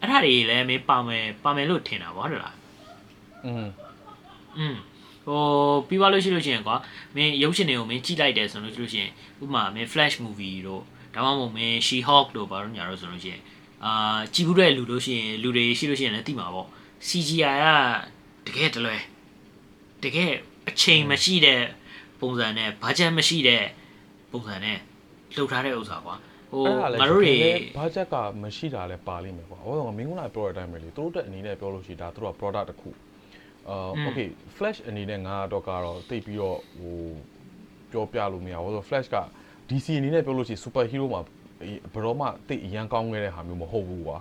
အဲ့ဒါတွေလည်းမင်းပါမယ်ပါမယ်လို့ထင်တာဗောဟုတ်လား อืม อืมဟိုပြီးသွားလို့ရှိလို့ရှိရင်ကွာမင်းရုပ်ရှင်တွေကိုမင်းကြည့်လိုက်တယ်ဆိုလို့ရှိလို့ရှိရင်ဥပမာမင်း flash movie တို့ဒါမှမဟုတ်မင်း she hawk တို့ဘာလို့ညာတော့ဆိုလို့ရှိရင် အာကြည်ဘူးတဲ့လူလို့ရှိရင်လူတွေရှိလို့ရှိရင်လည်းသိမှာပေါ့ CGI ကတကယ်တလွဲတကယ်အချိန်မရှိတဲ့ပုံစံနဲ့ budget မရှိတဲ့ပုံစံနဲ့လှုပ်ထားတဲ့ဥစ္စာကွာဟိုအဲ့ဒါလည်းငါတို့တွေဘာချက်ကမရှိတာလဲပါလိမ့်မယ်ကွာဟောတော့မင်းကလာပြောတဲ့အတိုင်းပဲလေသူတို့တက်အနေနဲ့ပြောလို့ရှိရင်ဒါသူတို့က product တစ်ခုအာ okay flash အနေနဲ့ငါတော့ကတော့တိတ်ပြီးတော့ဟိုပြောပြလို့မရဘူးဆိုတော့ flash က DC အနေနဲ့ပြောလို့ရှိရင် super hero မှာ ဘယ်တော့မှတိတ်အရန်ကောင်းခဲ့တဲ့ဟာမျိုးမဟုတ်ဘူးကွာ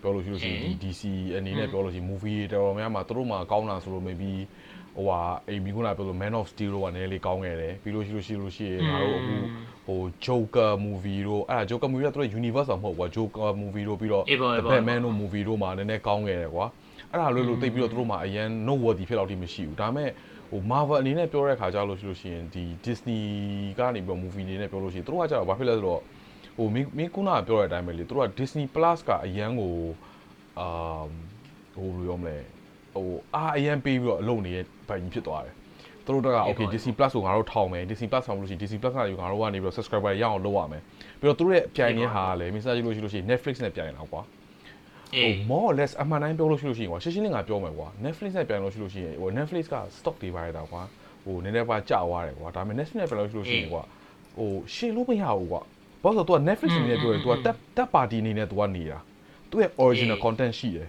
ပြောပြောလို့ရှိလို့ရှိရင်ဒီ DC အနေနဲ့ပြောလို့ရှိရင် movie တွေတော်တော်များများမှာသူတို့မှာကောင်းတာဆိုလို့ maybe ဟိုဟာအိမ်မီခုနပြောလို့ Man of Steel တို့ကနည်းနည်းလေးကောင်းခဲ့တယ်ပြီးလို့ရှိလို့ရှိလို့ရှိရင်ငါတို့အခုဟို Joker movie တို့အဲ့ဒါ Joker movie ကသူတို့ universe တော့မဟုတ်ဘူးကွာ Joker movie တို့ပြီးတော့အေးပေါ့အေး The ပေါ့ Batman တို့ movie တို့မှာနည်းနည်းကောင်းခဲ့တယ်ကွာအဲ့ဒါလို့လို့သိပြီးတော့သူတို့မှာအရန် noteworthy ဖြစ်တော့တိမရှိဘူးဒါပေမဲ့ဟို Marvel အနေနဲ့ပြောတဲ့ခါကြလို့ရှိလို့ရှိရင်ဒီ Disney ကနေပြီးတော့ movie အနေနဲ့ပြောလို့ရှိရင်သူတို့ကကြတော့ဘာဖြစ်လဲဆိုတော့ ဟိုမင်းမင်းခုနကပြောတဲ့အတိုင်းပဲလေသူတို့က Disney Plus ကအရန်ကိုအာဟိုဘယ်လိုပြောမလဲဟိုအားအရန်ပေးပြီးတော့အလုပ်နေတဲ့ဘိုင်ကြီးဖြစ်သွားတယ်သူတို့က okay Disney Plus ကိုငါတို့ထောင်မယ် Disney Plus ထောင်လို့ရှိရင် Disney Plus ကနေငါတို့ကနေပြီးတော့ subscriber ရအောင်လုပ်ရမယ်ပြီးတော့သူတို့ရဲ့ပြိုင်နေတဲ့ဟာကလည်း message လို့ရှိလို့ရှိရင် Netflix နဲ့ပြိုင်နေတာကွာအေးဟို more or less အမှန်တိုင်းပြောလို့ရှိလို့ရှိရင်ကွာရှင်းရှင်းလင်းလင်းငါပြောမယ်ကွာ Netflix နဲ့ပြန်လို့ရှိလို့ရှိရင်ဟို Netflix က stock တွေပါရတာကွာဟိုနည်းနည်းပါကြာသွားတယ်ကွာဒါပေမဲ့ Netflix နဲ့ပြန်လို့ရှိလို့ရှိရင်ကွာဟိုရှင်းလို့မရဘူးကွာ ဘာလို့လဲဆိုတော့ तू က Netflix အနေနဲ့ပြောရင် तू ကတက်တက်ပါတီအနေနဲ့ तू ကနေတာသူ့ရဲ့ original content ရှိတယ်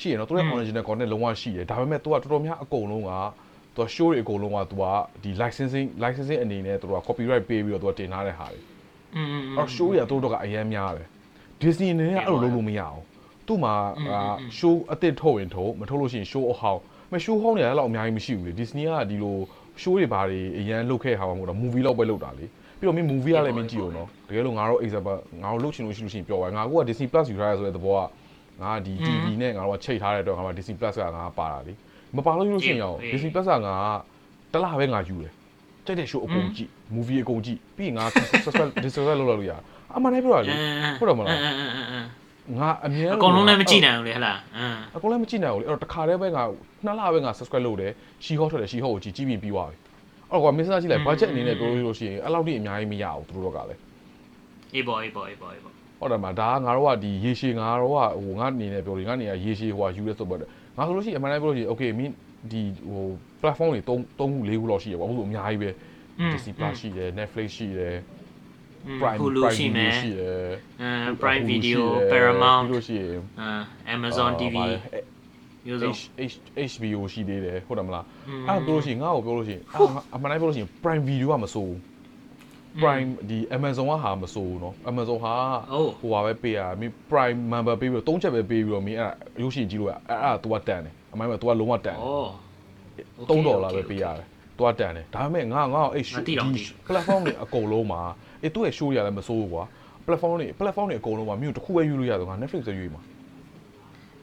ရှိရနော်သူ့ရဲ့ original content လုံးဝရှိတယ်ဒါပေမဲ့ तू ကတော်တော်များအကုန်လုံးက तू က show တွေအကုန်လုံးက तू ကဒီ licensing licensing အနေနဲ့ तू က copyright ပေးပြီးတော့ तू ကတင်ထားတဲ့ဟာတွေ อืม အဲ့တော့ show တွေကသူတို့ကအရန်များတယ် Disney အနေနဲ့အဲ့လိုလုပ်လို့မရအောင်သူ့မှာအာ show အစ်စ်ထုတ်ရင်ထုတ်မထုတ်လို့ရှိရင် show အဟောင်းမ show ဟောင်းတွေကလည်းတော့အများကြီးမရှိဘူးလေ Disney ကဒီလို show တွေဘာတွေအရန်လုပ်ခဲ့ဟာမှမဟုတ်တော့ movie လောက်ပဲလုပ်တာလေ ပြီးတော့မင်း movie ကလည်းမင်းကြည့်အောင်နော်တကယ်လို့ငါတို့ example ငါတို့လုပ်ချင်လို့ရှိလို့ရှိရင်ပြောပါငါက Disney Plus ယူထားရဆိုတဲ့သဘောကငါဒီ TV နဲ့ငါတို့ကချိန်ထားတဲ့အတွက်ငါက Disney Plus ကငါပါတာလေမပါလို့ရှိလို့ရှိရင်ရော Disney Plus ကငါတလားပဲငါယူတယ်ကြိုက်တဲ့ show အကုန်ကြည့် movie အကုန်ကြည့်ပြီးရင်ငါ subscribe subscribe လုပ်လို့ရအမှန်တည်းပြောတာလေဟုတ်တယ်မလားအင်းအင်းအင်းအင်းငါအမြဲအကုန်လုံးလည်းမကြည့်နိုင်ဘူးလေဟလားအင်းအကုန်လည်းမကြည့်နိုင်ဘူးလေအဲ့တော့တစ်ခါတည်းပဲငါနှစ်လပဲငါ subscribe လုပ်တယ်ရှီဟော့ထွက်တယ်ရှီဟော့ကိုကြည့်ကြည့်ပြီးပြီးသွားပြီ အဲ့တော့ကွာမင်းစားကြည့်လိုက် budget အနေနဲ့ပြောလို့လို့ရှိရင်အဲ့လောက်ထိအများကြီးမရဘူးသူတို့ကလည်းအေးပေါ့အေးပေါ့အေးပေါ့အေးပေါ့ဟုတ်တယ်မလားဒါကငါတို့ကဒီရေရှည်ငါတို့ကဟိုငါအနေနဲ့ပြောလို့ငါအနေနဲ့ရေရှည်ဟိုကယူရဲဆိုတော့ငါဆိုလို့ရှိရင်အမှန်တမ်းပြောလို့ရှိရင် okay မင်းဒီဟို platform တွေ3 3ခု4ခုလောက်ရှိရပါဘူးဆိုအများကြီးပဲ Disney Plus ရှိတယ် Netflix ရှိတယ် Prime Hulu Prime ရှိမယ် Video ရှိတယ်အင်း Prime Hulu Video ရှိတယ် Paramount ပြီးလို့ရှိရင်အင်း Amazon TV မျိုးစုံ H HBO ရှိသေးတယ်ဟုတ်တယ်မလားအဲ့တော့ပြောလို့ရှိရင်ငါ့ကိုပြောလို့ရှိရင်အမှန်တိုင်းပြောလို့ရှိရင် Prime Video ကမစိုးဘူး Prime ဒီ Amazon ကဟာမစိုးဘူးเนาะ Amazon ဟာဟိုပါပဲပေးရမင်း Prime member ပေးပြီးတော့၃ချက်ပဲပေးပြီးတော့မင်းအဲ့ဒါရုပ်ရှင်ကြည့်လို့ရအဲ့ဒါ तू ကတန်တယ်အမှန်ပဲ तू ကလုံးဝတန်တယ်3ဒေါ်လာပဲပေးရတယ်တွားတန်တယ်ဒါပေမဲ့ငါငါ့ကိုအဲ့ platform တွေအကုန်လုံးမှာအဲ့သူ့ရဲ့ show တွေလည်းမစိုးဘူးကွာ platform တွေ platform တွေအကုန်လုံးမှာမြို့တစ်ခုပဲယူလို့ရတော့ငါ Netflix ပဲယူမှာ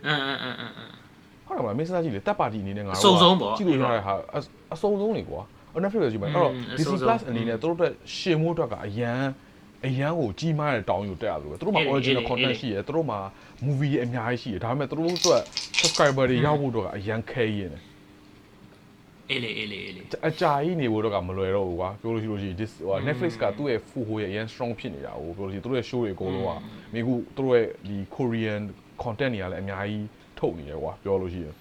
အင်းအင်းအင်း ဟုတ်တယ်မလားမင်းစားကြည့်လေတက်ပါတီအနေနဲ့ငါအစုံဆုံးပေါ့ကြည့်လို့ရတဲ့ဟာအအစုံဆုံးနေကွာအ Netflix ပဲကြည့်မှာအဲ့တော့อืม Disney အစုံဆုံး Plus အနေနဲ့သူတို့အတွက်ရှင်မိုးအတွက်ကအရန်အရန်ကိုကြီးမားတဲ့တောင်းယူတက်ရလို့ပဲသူတို့မှာအေးလေ original အေးလေ content ရှိတယ်သူတို့မှာ movie တွေအများကြီးရှိတယ်ဒါပေမဲ့သူတို့အတွက် subscriber တွေရောက်ဖို့အတွက်ကအရန်ခဲရင်းတယ်အေးလေအေးလေအေးလေအကြာကြီးနေဖို့တော့ကမလွယ်တော့ဘူးကွာပြောလို့ရှိလို့ရှိရင် this ဟို Netflix ကသူ့ရဲ့ full ဟိုရဲ့အရန် strong ဖြစ်နေတာဟိုပြောလို့ရှိရင်သူတို့ရဲ့ show တွေအကုန်လုံးကမိခုသူတို့ရဲ့ဒီ Korean content တွေကလည်းအများကြီး ထုတ်နေတယ်ကွာပြောလို့ရှိရင်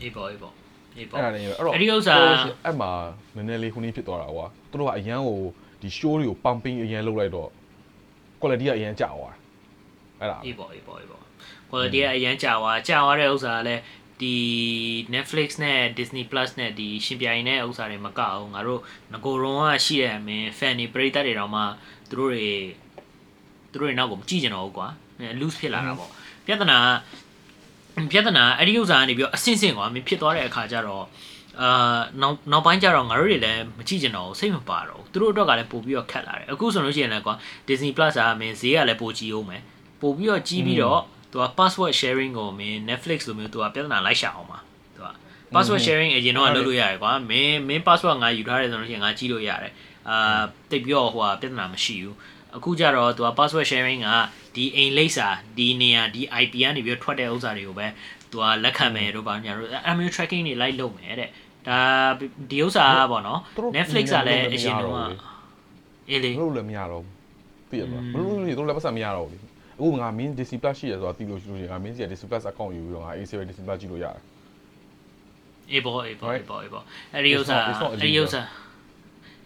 အေးပေါ့အေးပေါ့အေးပေါ့အဲ့ဒါနေအဲ့တော့အဲ့ဒီဥစ္စာပြောလို့ရှိရင်အဲ့မှာနည်းနည်းလေးခုနည်းဖြစ်သွားတာကွာသူတို့ကအရန်ကိုဒီ show တွေကို pumping အရန်လုပ်လိုက်တော့ quality ကအရန်ကျသွားတယ်အဲ့ဒါအေးပေါ့အေးပေါ့အေးပေါ့ quality ကအရန်ကြာသွားကြာသွားတဲ့ဥစ္စာကလည်းဒီ Netflix နဲ့ Disney Plus နဲ့ဒီရှင်ပြိုင်တဲ့ဥစ္စာတွေမကအောင်ငါတို့ငကိုရုံကရှိတဲ့အမင်း fan တွေပရိသတ်တွေတောင်မှသူတို့တွေသူတို့တွေနောက်ကိုမကြည့်ကြတော့ဘူးကွာ loose ဖြစ်လာတာပေါ့ပြဿနာက ပြဿနာအဲ့ဒီဥစ္စာကနေပြီးတော့အဆင့်ဆင့်ကွာမင်းဖြစ်သွားတဲ့အခါကျတော့အာနောက်နောက်ပိုင်းကျတော့ငါတို့တွေလည်းမကြည့်ကြတော့ဘူးစိတ်မပါတော့ဘူးသူတို့အတွက်ကလည်းပို့ပြီးတော့ခက်လာတယ်အခုဆိုလို့ရှိရင်လည်းကွာ Disney Plus ကမင်းဈေးကလည်းပိုကြီးအောင်မယ်ပို့ပြီးတော့ကြီးပြီးတော့သူက password sharing ကိုမင်း Netflix လိုမျိုးသူကပြဿနာလိုက်ရှာအောင်ပါသူက password sharing အရင်တော့လုပ်လို့ရတယ်ကွာမင်းမင်း password ငါယူထားတယ်ဆိုလို့ရှိရင်ငါကြည့်လို့ရတယ်အာတိတ်ပြီးတော့ဟိုကပြဿနာမရှိဘူး အခုကျတော့သူက password sharing ကဒီအိမ်လိပ်စာဒီနေရာဒီ IP ကနေပြီးတော့ထွက်တဲ့ဥစ္စာတွေကိုပဲသူကလက်ခံမယ်တို့ပါညာတို့အမျိုး tracking တွေလိုက်လုပ်မယ်တဲ့ဒါဒီဥစ္စာကပေါ့နော် Netflix ကလည်းအရင်တော့အေးလေလို့လည်းမရတော့ဘူးသိရမလားဘလို့လို့သူတို့လည်းပတ်စံမရတော့ဘူးလေအခုငါမင်း Disney Plus ရှိရဆိုတာသိလို့ရှိလို့ရှိရင်ငါမင်းစီက Disney Plus account ယူပြီးတော့ငါ AC ပဲ Disney Plus ကြည့်လို့ရတယ်အေးပေါ့အေးပေါ့အေးပေါ့အေးပေါ့အဲ့ဒီဥစ္စာ It's not- it's not အဲ့ဒီဥစ္စာ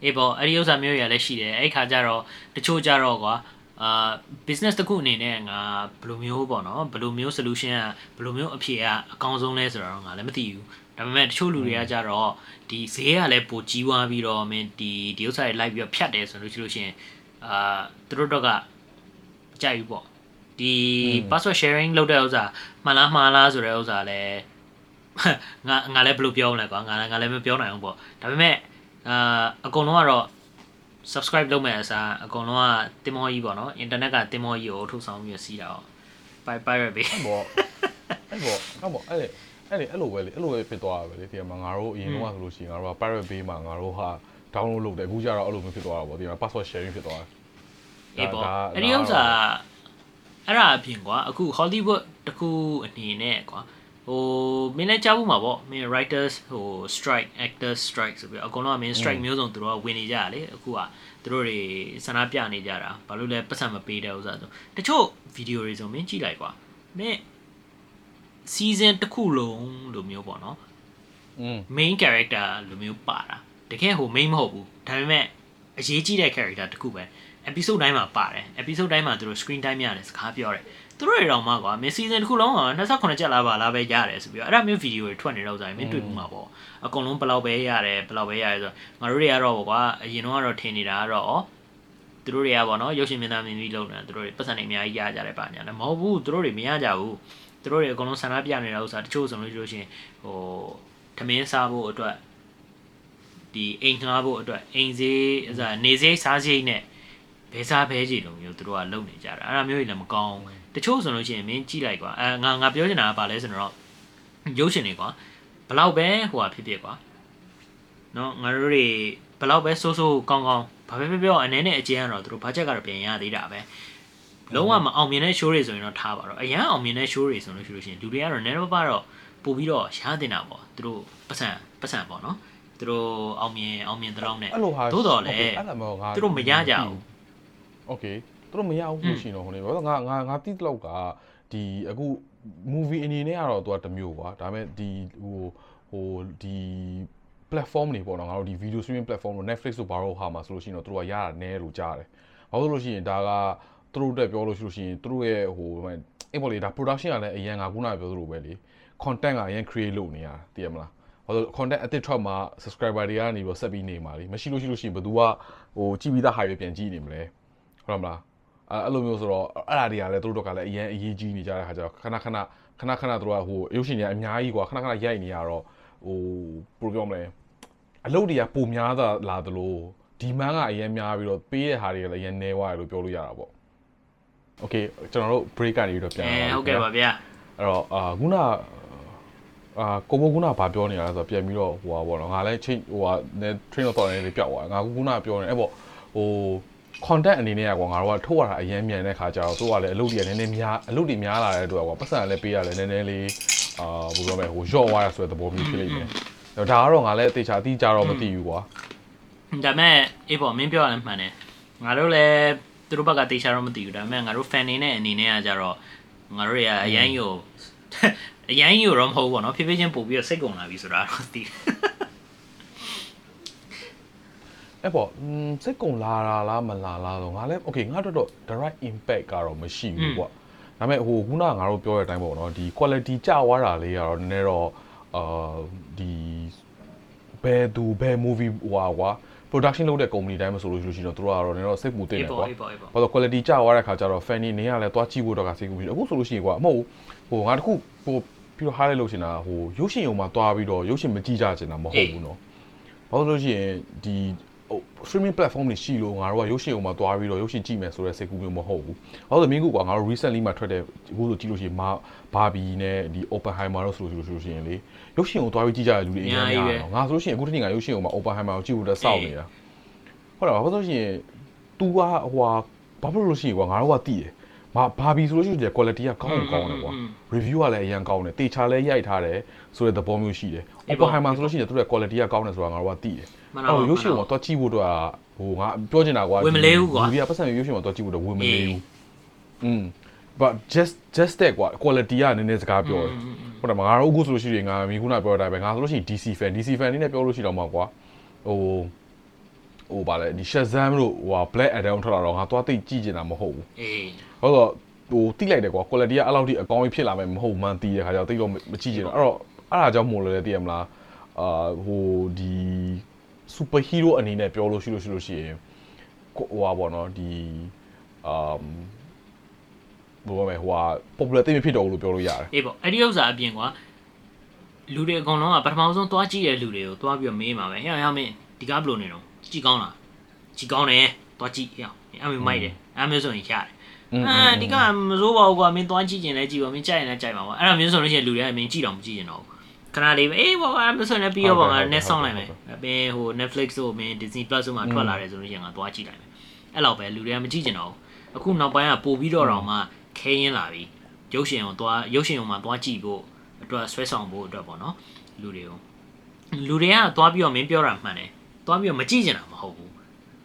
အေးပေါ့အဲ့ဒီဥစ္စာမျိုးရလည်းရှိတယ်အဲ့ခါကျတော့တချို့ကျတော့ကွာအာ business တစ်ခုအနေနဲ့ငါဘယ်လိုမျိုးပေါ့နော်ဘယ်လိုမျိုး solution ကဘယ်လိုမျိုးအဖြေကအကောင်းဆုံးလဲဆိုတော့ငါလည်းမသိဘူးဒါပေမဲ့တချို့လူတွေကကြတော့ဒီဈေးကလည်းပိုကြီးွားပြီးတော့မင်းဒီဒီဥစ္စာတွေလိုက်ပြီးတော့ဖြတ်တယ်ဆိုလို့ရှိလို့ရှိရင်အာသူတို့တော့ကကြိုက်ဘူးပေါ့ဒီ password sharing လုပ်တဲ့ဥစ္စာမှန်လားမှားလားဆိုတဲ့ဥစ္စာလည်းငါငါလည်းဘယ်လိုပြောမလဲကွာငါလည်းငါလည်းမပြောနိုင်ဘူးပေါ့ဒါပေမဲ့ အာအကုန်လုံးကတော့ subscribe လုပ်မဲ့အစားအကုန်လုံးကတင်မောကြီးပေါ့နော် internet ကတင်မောကြီးကိုထုတ်ဆောင်ပြီးစီးတာ哦 Pi- pirate bay အဲ့ပေါ့အဲ့ပေါ့အဲ့ပေါ့အဲ့လေအဲ့လေအဲ့လိုပဲလေအဲ့လိုပဲဖြစ်သွားတာပဲလေဒီမှာငါတို့အရင်တော့ဆိုလို့ရှိရင်ငါတို့က pirate bay မှာငါတို့ဟာ download လုပ်တယ်အခုကျတော့အဲ့လိုမျိုးဖြစ်သွားတာပေါ့ဒီမှာ password sharing ဖြစ်သွားတယ်အေးပေါ့ဒါဒါအဲ့ဒီဥစ္စာအဲ့ဒါအပြင်ကွာအခု Hollywood တခုအနေနဲ့ကွာ ဟိုမင်းလည်းကြားဘူးမှာပေါ့မင်း writers ဟို strike actors strike ဆိုပြီးတော့အကုန်လုံးကမင်း strike မျိုးစုံသူတို့ကဝင်နေကြရလေအခုကသူတို့တွေဆန္ဒပြနေကြတာဘာလို့လဲပတ်စံမပေးတဲ့ဥစ္စာဆိုတချို့ဗီဒီယိုတွေဆိုမင်းကြည့်လိုက်ကွာမင်း season တစ်ခုလုံးလိုမျိုးပေါ့နော်อืม main character လိုမျိုးပါတာတကယ်ဟို main မဟုတ်ဘူးဒါပေမဲ့အရေးကြီးတဲ့ character တစ်ခုပဲ episode တိုင်းမှာပါတယ် episode တိုင်းမှာသူတို့ screen time ရတယ်စကားပြောတယ် သူတို့တွေတော့မှကွာ main season တစ်ခုလုံးက28ချက်လာပါလားပဲရတယ်ဆိုပြီးတော့အဲ့ဒါမျိုး video တွေထွက်နေတော့ဆိုရင်မင်းတွေ့ဘူးမှာပေါ့အကုန်လုံးဘယ်လောက်ပဲရတယ်ဘယ်လောက်ပဲရတယ်ဆိုတော့ငါတို့တွေကတော့ကွာအရင်တော့ကတော့ထင်နေတာကတော့ဩသူတို့တွေကပေါ့နော်ရုပ်ရှင်မင်းသားမင်းသမီးလုံးနေတာသူတို့တွေပတ်စံနေအများကြီးရကြတယ်ပါညာလည်းမဟုတ်ဘူးသူတို့တွေမရကြဘူးသူတို့တွေအကုန်လုံးဆန္ဒပြနေတာဥစ္စာတချို့ဆိုလို့ရှိလို့ရှိရင်ဟိုထမင်းစားဖို့အတွက်ဒီအိမ်ငှားဖို့အတွက်အိမ်ဈေးဥစားနေဈေးစားဈေးနဲ့ဘဲစားဘဲကြီးလိုမျိုးသူတို့ကလုပ်နေကြတာအဲ့ဒါမျိုးကြီးလည်းမကောင်းဘူး တချို့ဆိုလို့ရှိရင်မင်းကြည့်လိုက်ကွာအဲငါငါပြောချင်တာကဘာလဲဆိုတော့ရုပ်ရှင်တွေကွာဘလောက်ပဲဟိုဟာဖြစ်ဖြစ်ကွာနော်ငါတို့တွေဘလောက်ပဲဆိုးဆိုးကောင်းကောင်းဘာပဲပြောပြောအနေနဲ့အကျဉ်းကတော့သူတို့ဘတ်ဂျက်ကတော့ပြင်ရသေးတာပဲလုံးဝမအောင်မြင်တဲ့ show တွေဆိုရင်တော့ထားပါတော့အရန်အောင်မြင်တဲ့ show တွေဆိုလို့ရှိလို့ရှိရင်လူတွေကတော့ never ပါတော့ပို့ပြီးတော့ရှားတင်တာပေါ့သူတို့ပတ်စံပတ်စံပေါ့နော်သူတို့အောင်မြင်အောင်မြင်တဲ့လောက်နဲ့သို့တော်လည်းသူတို့မရကြဘူး okay သူတို့မရဘူးလို့ရှိရင်တော့ဟိုနေဘာလို့ငါငါငါတိတလောက်ကဒီအခု movie အနေနဲ့ကတော့သူကတစ်မျိုးကွာဒါပေမဲ့ဒီဟိုဟိုဒီ platform တွေပေါ့နော်ငါတို့ဒီ video streaming platform တို့ Netflix တို့ဘာလို့ဟာမှာဆိုလို့ရှိရင်တော့သူတို့ကရတာနည်းလို့ကြားတယ်ဘာလို့လို့ရှိရင်ဒါကသူတို့တက်ပြောလို့ရှိလို့ရှိရင်သူတို့ရဲ့ဟိုအဲ့ပေါ်လေဒါ production ကလည်းအရင်ကခုနကပြောသလိုပဲလေ content ကအရင် create လုပ်နေရတာသိရမလားဘာလို့ content အသစ်ထွက်မှာ subscriber တွေကနေပြီးဆက်ပြီးနေမှာလေမရှိလို့ရှိလို့ရှိရင်ဘယ်သူကဟိုကြည့်ပြီးသား high ပဲပြန်ကြည့်နေမလဲဟုတ်လားမလား အဲအဲ့လိုမျိုးဆိုတော့အဲ့ဒါတွေကလည်းသူတို့ကလည်းအရင်အရေးကြီးနေကြတဲ့ခါကျတော့ခဏခဏခဏခဏသူတို့ကဟိုရုပ်ရှင်တွေအများကြီးกว่าခဏခဏရိုက်နေရတော့ဟိုဘယ်လိုပြောမလဲအလုပ်တွေကပုံများတာလာသလိုဒီမန်းကအရင်များပြီးတော့ပေးတဲ့ဟာတွေကလည်းအရင်နေသွားတယ်လို့ပြောလို့ရတာပေါ့ Okay ကျွန်တော်တို့ break ကနေပြီးတော့ပြန် အဲ လာပါ ဟုတ်ကဲ့ပါဗျာ အဲ့တော့အာခုနအာကိုဘခုနဘာပြောနေရလဲဆိုတော့ပြန်ပြီးတော့ဟိုပါပေါ့နော်ငါလည်းချိန်ဟိုဟာနည်း train တော့တော်နေလေးပြောက်သွားငါခုနပြောနေအဲ့ပေါ့ဟို content အနေနဲ့ကွာငါတို့ကထုတ်ရတာအရင်မြန်တဲ့ခါကျတော့သူကလည်းအလုပ်တွေနည်းနည်းများအလုပ်တွေများလာတဲ့အတွက်ကွာပတ်စံလည်းပေးရတယ်နည်းနည်းလေးအာဘယ်လိုပြောမလဲဟိုရော့သွားရဆိုတဲ့သဘောမျိုးဖြစ်လိမ့်မယ်ဒါကတော့ငါလည်းအသေးချာအတိအကျတော့မသိဘူးကွာဒါပေမဲ့အေးပေါ့မင်းပြောရတယ်မှန်တယ်ငါတို့လည်းသူတို့ဘက်ကတေချာတော့မသိဘူးဒါပေမဲ့ငါတို့ fan နေနဲ့အနေနဲ့ကကြတော့ငါတို့တွေကအရန်ယူအရန်ယူတော့မဟုတ်ဘူးပေါ့နော်ဖြည်းဖြည်းချင်းပို့ပြီးတော့စိတ်ကုန်လာပြီဆိုတာတော့သိတယ် အဲ့ပေါ့อืมစိတ်ကုံလာတာလားမလာလားတော့ငါလည်း okay ငါတို့တော့ direct impact ကတော့မရှိဘူးကွာဒါပေမဲ့ဟိုခုနကငါတို့ပြောတဲ့အတိုင်းပေါ့နော်ဒီ quality ကျသွားတာလေးကတော့နည်းနည်းတော့အာဒီဘယ်သူဘယ် movie ဟွာကွာ production လုပ်တဲ့ company တိုင်းမဆိုလို့ရှိရင်တော့သူတို့ကတော့နည်းတော့စိတ်ပူတင်တယ်ကွာအေးပေါ့အေးပေါ့ဘာလို့ quality ကျသွားတဲ့ခါကျတော့ fan နေနေရလဲသွားကြည့်ဖို့တော့ကစိတ်ကူးပြီးအခုဆိုလို့ရှိရင်ကွာမဟုတ်ဘူးဟိုငါတခုဟိုပြီးတော့ highlight လုပ်ချင်တာဟိုရုပ်ရှင်ရုံမှာသွားပြီးတော့ရုပ်ရှင်မကြည့်ကြချင်တာမဟုတ်ဘူးနော်ဘာလို့လို့ရှိရင်ဒီ ဟို streaming platform တွေရှိလို့ငါတို့ကရုပ်ရှင်ရုံမှာသွားပြီးတော့ရုပ်ရှင်ကြည့်မယ်ဆိုတဲ့စိတ်ကူးမျိုးမဟုတ်ဘူးဘာလို့လဲမင်းကကွာငါတို့ recently မှာထွက်တဲ့အခုဆိုကြည့်လို့ရှိရင်မာဘာဘီနဲ့ဒီ Oppenheimer တို့ဆိုလို့ဆိုလို့ရှိရင်လေရုပ်ရှင်ကိုသွားပြီးကြည့်ကြတဲ့လူတွေအများကြီးနော်ငါဆိုလို့ရှိရင်အခုတနေ့ကရုပ်ရှင်ရုံမှာ Oppenheimer ကိုကြည့်ဖို့တော့စောင့်နေတာဟုတ်လားဘာလို့ဆိုရင် तू ကဟိုဟာဘာဖြစ်လို့ရှိရင်ကွာငါတို့ကတည်တယ်ဘာဘာဘီဆိုလို့ရှိရင် quality ကကောင်းကောင်းတယ်ကွာ review ကလည်းအရင်ကောင်းတယ်တေချာလည်းရိုက်ထားတယ်ဆိုတဲ့သဘောမျိုးရှိတယ် Oppenheimer ဆိုလို့ရှိရင်သူတို့ quality ကကောင်းတယ်ဆိုတာငါတို့ကတည်တယ် မှန်အဲ့တော့တော့ရုပ်ရှင်ကိုတော့ကြည့်ဖို့တော့ဟိုငါပြောချင်တာကွာဝင်မလေးဘူးကွာဒီကပတ်စံရုပ်ရှင်ကိုတော့ကြည့်ဖို့တော့ဝင်မလေးအေးဘူးอืม but just just that ကွာ quality ကနည်းနည်းစကားပြောတယ် ဟုတ်တယ်မငါတို့အခုဆိုလို့ရှိရင်ငါမိခုနပြောတဲ့အတိုင်းပဲငါဆိုလို့ရှိရင် DC fan DC fan အနေနဲ့ပြောလို့ရှိတော့မှာကွာဟိုဟိုဗာလဲဒီ Shazam တို့ဟိုဟာ Black Adam ထွက်လာတော့ငါသွားသိကြည့်ကျင်တာမဟုတ်ဘူးအေးဟုတ်တော့ဟိုတိလိုက်တယ်ကွာ quality ကအဲ့လောက်ထိအကောင်းကြီးဖြစ်လာမယ်မဟုတ်မှန်းသိတဲ့ခါကျတော့တိတော့မကြည့်ကျင်တော့အဲ့တော့အဲ့ဒါကြောင့်မို့လို့လဲသိရမလားအာဟိုဒီ super hero အနေနဲ့ပြောလို့ရှိလို့ရှိလို့ရှိရင်ကိုဟိုဟာပေါ့နော်ဒီအမ်ဘယ်လိုပဲဟိုဟာ popular တိတ်မဖြစ်တော့ဘူးလို့ပြောလို့ရတယ်အေးပေါ့အဲ့ဒီဥစ္စာအပြင်ကွာလူတွေအကုန်လုံးကပထမဆုံးသွားကြည့်တဲ့လူတွေကိုသွားပြီးတော့မေးမှာပဲဟဲ့ဟဲ့မင်းဒီကားဘယ်လိုနေတော့ကြည့်ကောင်းလားကြည့်ကောင်းတယ်သွားကြည့်ဟဲ့အမေမိုက်တယ်အဲ့မျိုးဆိုရင်ရတယ်အာဒီကမစိုးပါဘူးကွာမင်းသွားကြည့်ကျင်လဲကြည့်ပါမင်းကြိုက်ရင်လည်းကြိုက်ပါပေါ့အဲ့လိုမျိုးဆိုလို့ရှိရင်လူတွေကမင်းကြည့်တော့မကြည့်ကျင်တော့ဘူး ခဏလေးပဲအေးဘောကအဲ့မျိုးဆိုရင်ပြီးတော့ဘောက net ဆောင်လိုက်မယ်အပြင်ဟို Netflix တို့မင်း Disney Plus တို့မှာထွက်လာတယ်ဆိုလို့ရှိရင်ငါသွားကြည့်လိုက်မယ်အဲ့လောက်ပဲလူတွေကမကြည့်ကျင်တော့ဘူးအခုနောက်ပိုင်းကပို့ပြီးတော့တော့မှခဲရင်လာပြီရုပ်ရှင်ကိုသွားရုပ်ရှင်ကိုမှသွားကြည့်ဖို့အတွက်ဆွဲဆောင်ဖို့အတွက်ပေါ့နော်လူတွေကိုလူတွေကသွားပြီးတော့မင်းပြောတာမှန်တယ်သွားပြီးတော့မကြည့်ကြတာမဟုတ်ဘူး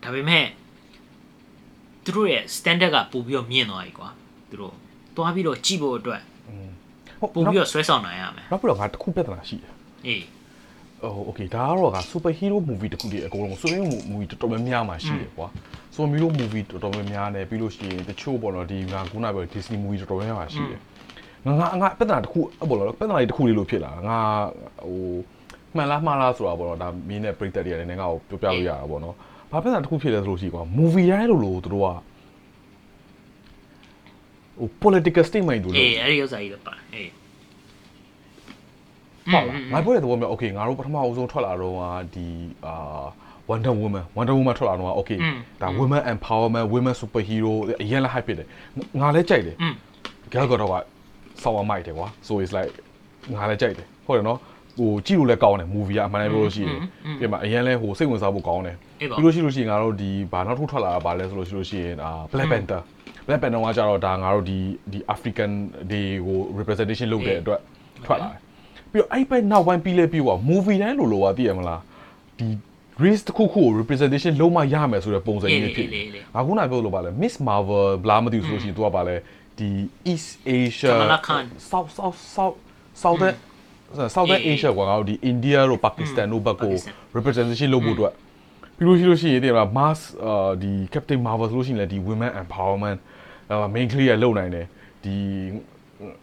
ဒါပေမဲ့သူတို့ရဲ့ standard ကပို့ပြီးတော့မြင့်သွားပြီကွာသူတို့သွားပြီးတော့ကြည့်ဖို့အတွက်ဟုတ် ပို့ပြီးတော့ဆွဲဆောင်နိုင်ရမယ်နောက်ပြီးတော့ငါတစ်ခုပြဿနာရှိတယ်အေးဟို okay ဒါကတော့က super hero movie တခုတည်းအကုန်လုံး super hero movie တော်တော်များများမှာရှိတယ်ကွာ super hero movie တော်တော်များများနဲ့ပြီးလို့ရှိရင်တချို့ပေါ့နော်ဒီငါခုနပြော Disney movie တော်တော်များများမှာရှိတယ်ငါငါငါပြဿနာတခုအပေါ်တော့ပြဿနာလေးတခုလေးလို့ဖြစ်လာငါဟိုမှန်လားမှားလားဆိုတာပေါ့နော်ဒါမင်းနဲ့ပြိသက်တွေကလည်းငါ့ကိုပြောပြလို့ရတာပေါ့နော်ဘာပြဿနာတခုဖြစ်လဲဆိုလို့ရှိကွာ movie တိုင်းလို့လို့သူတို့က ဟို political statement တို့လို့အေးအဲ့ဒီဥစ္စာကြီးတော့ပါအေးဟုတ်လားငါပြောတဲ့သဘောမျိုး okay ငါတို့ပထမအဆုံးထွက်လာတော့ကဒီအာ Wonder Woman Wonder Woman ထွက်လာတော့ okay ဒါ women empowerment women superhero အရင်လည်း hype ဖြစ်တယ်ငါလည်းကြိုက်တယ် Gal Gadot ကဆောင်းဝမိုက်တယ်ကွာ so it's like ငါလည်းကြိုက်တယ်ဟုတ်တယ်နော်ဟိုကြည့်လို့လည်းကောင်းတယ် movie ကအမှန်တည်းပြောလို့ရှိရင်ပြင်မှာအရင်လဲဟိုစိတ်ဝင်စားဖို့ကောင်းတယ်အေးပါပြီးလို့ရှိလို့ရှိရင်ငါတို့ဒီဘာနောက်ထုတ်ထွက်လာတာဘာလဲဆိုလို့ရှိလို့ရှိရင်အာ Black Panther Black Panther ကကြတော့ဒါငါတို့ဒီဒီ African တွေကို representation လုပ်တဲ့အတွက်ထွက်လာတယ်ပြီးတော့အဲ့ဘက်နောက်ပိုင်းပြီးလဲပြီးတော့ movie တိုင်းလိုလိုပါသိရမလားဒီ race တစ်ခုခုကို representation လုံးမရမယ်ဆိုတဲ့ပုံစံကြီးဖြစ်တယ်ငါခုနပြောလို့ပါလဲ Miss Marvel ဘလားမသိဘူးဆိုလို့ရှိရင်သူကပါလဲဒီ East Asia Kamala Khan South South South Southern Southern အေး Asia ကွာငါတို့ဒီ India တို့ Pakistan တို့ဘက်ကို Pakistan representation လုပ်ဖို့အတွက်ပြီးလို့ရှိလို့ရှိရင်တည်မလား mass အာဒီ Captain Marvel ဆိုလို့ရှိရင်လည်းဒီ women empowerment အာ Main clear လုပ်နိုင်တယ်ဒီ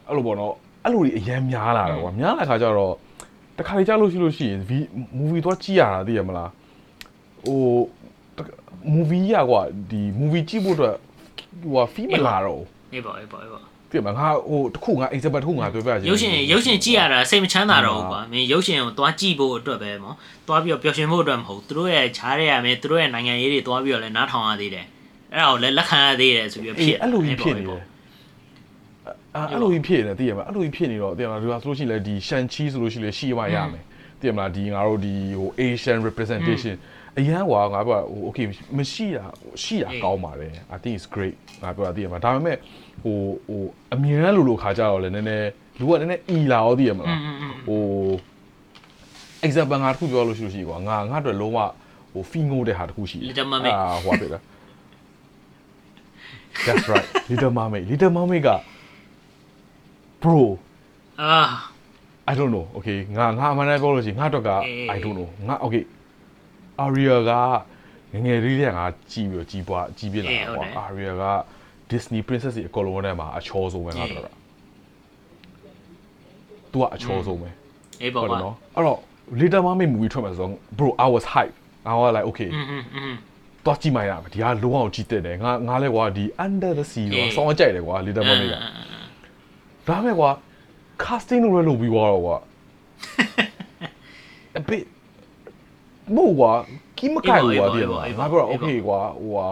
အဲ့လိုပေါ့နော်အဲ့လိုကြီးအရင်များလာတယ်ကွာများလာခါကျတော့တခါလေကြာလို့ရှိလို့ရှိရင် movie တော့ကြည့်ရတာသိရမလားဟို movie ရကွာဒီ movie ကြည့်ဖို့အတွက်ဟို fee မလာတော့ဘူးအေးပါအေးပါအေးပါသိရမလားငါဟိုတခုငါ example တခုငါပြောပြချင်ရုပ်ရှင်ရုပ်ရှင်ကြည့်ရတာစိတ်မချမ်းသာတော့ဘူးကွာမင်းရုပ်ရှင်ကိုသွားကြည့်ဖို့အတွက်ပဲမောသွားပြီးတော့ပျော်ရွှင်ဖို့အတွက်မဟုတ်သူတို့ရဲ့ခြားရရမယ်သူတို့ရဲ့နိုင်ငံရေးတွေသွားပြီးတော့လည်းနားထောင်ရသေးတယ် အဲ့ဒါကိုလည်းလက်ခံရသေးတယ်ဆိုပြီးတော့အေးဖြစ်အဲ့လိုကြီးဖြစ်နေတယ်အဲ့အဲ့လိုကြီးဖြစ်နေတယ်သိရမလားအဲ့လိုကြီးဖြစ်နေတော့သိရမလားဒီမှာဆိုလို့ရှိရင်လည်းဒီရှန်ချီဆိုလို့ရှိရင်လည်းရှိမှရမယ်သိရမလားဒီငါတို့ဒီဟို Asian representation အရန်ကွာငါပြောဟို okay မရှိတာရှိတာကောင်းပါတယ် I think it's great ငါပြောတာသိရမလားဒါပေမဲ့ဟိုဟိုအမြင်လိုလိုခါကြတော့လည်းနည်းနည်းလူကနည်းနည်းအီလာရောသိရမလားဟို example ငါတစ်ခုပြောလို့ရှိလို့ရှိကွာငါငါအတွက်လုံးဝဟို fee ငိုးတဲ့ဟာတစ်ခုရှိတယ် Little Mermaid အာဟိုပါပဲလား That's right Little Mermaid Little Mermaid က bro အာ I don't know okay ငါငါအမှန်တမ်းပြောလို့ရှိရင်ငါတော့က အေး I don't know ငါ okay Aria ကငယ်ငယ်လေးလေးကငါကြည်ပြီးတော့ကြီးပွားကြီးပြင်းလာ အေး တာ ဟုတ် ကွာ တယ် Aria က Disney princess တွေအကုန်လုံးထဲမှာအချောဆုံးပဲငါတော့က तू ကအချောဆုံးပဲ အေးပါ ဟုတ် ပါ တယ်နော်အဲ့တော့ Little Mermaid movie ထွက်မှာဆိုတော့ bro I was hype I was like okay อืมอืมอืม တော့ကြည့်မှရမယ်ဒီကလုံးအောင်ကြည့်တဲ့တယ်ငါငါလဲကွာဒီ Under the Sea တော့အေးဆောင်းကြိုက်တယ်ကွာ Little Mermaid ကဒါမဲ့ကွာ casting လို့လည်းလုပ်ပြီးသွားတော့ကွာ a bit မို့ကွာကီမကိုက်ကွာဒီမှာငါပြော okay ကွာဟိုဟာ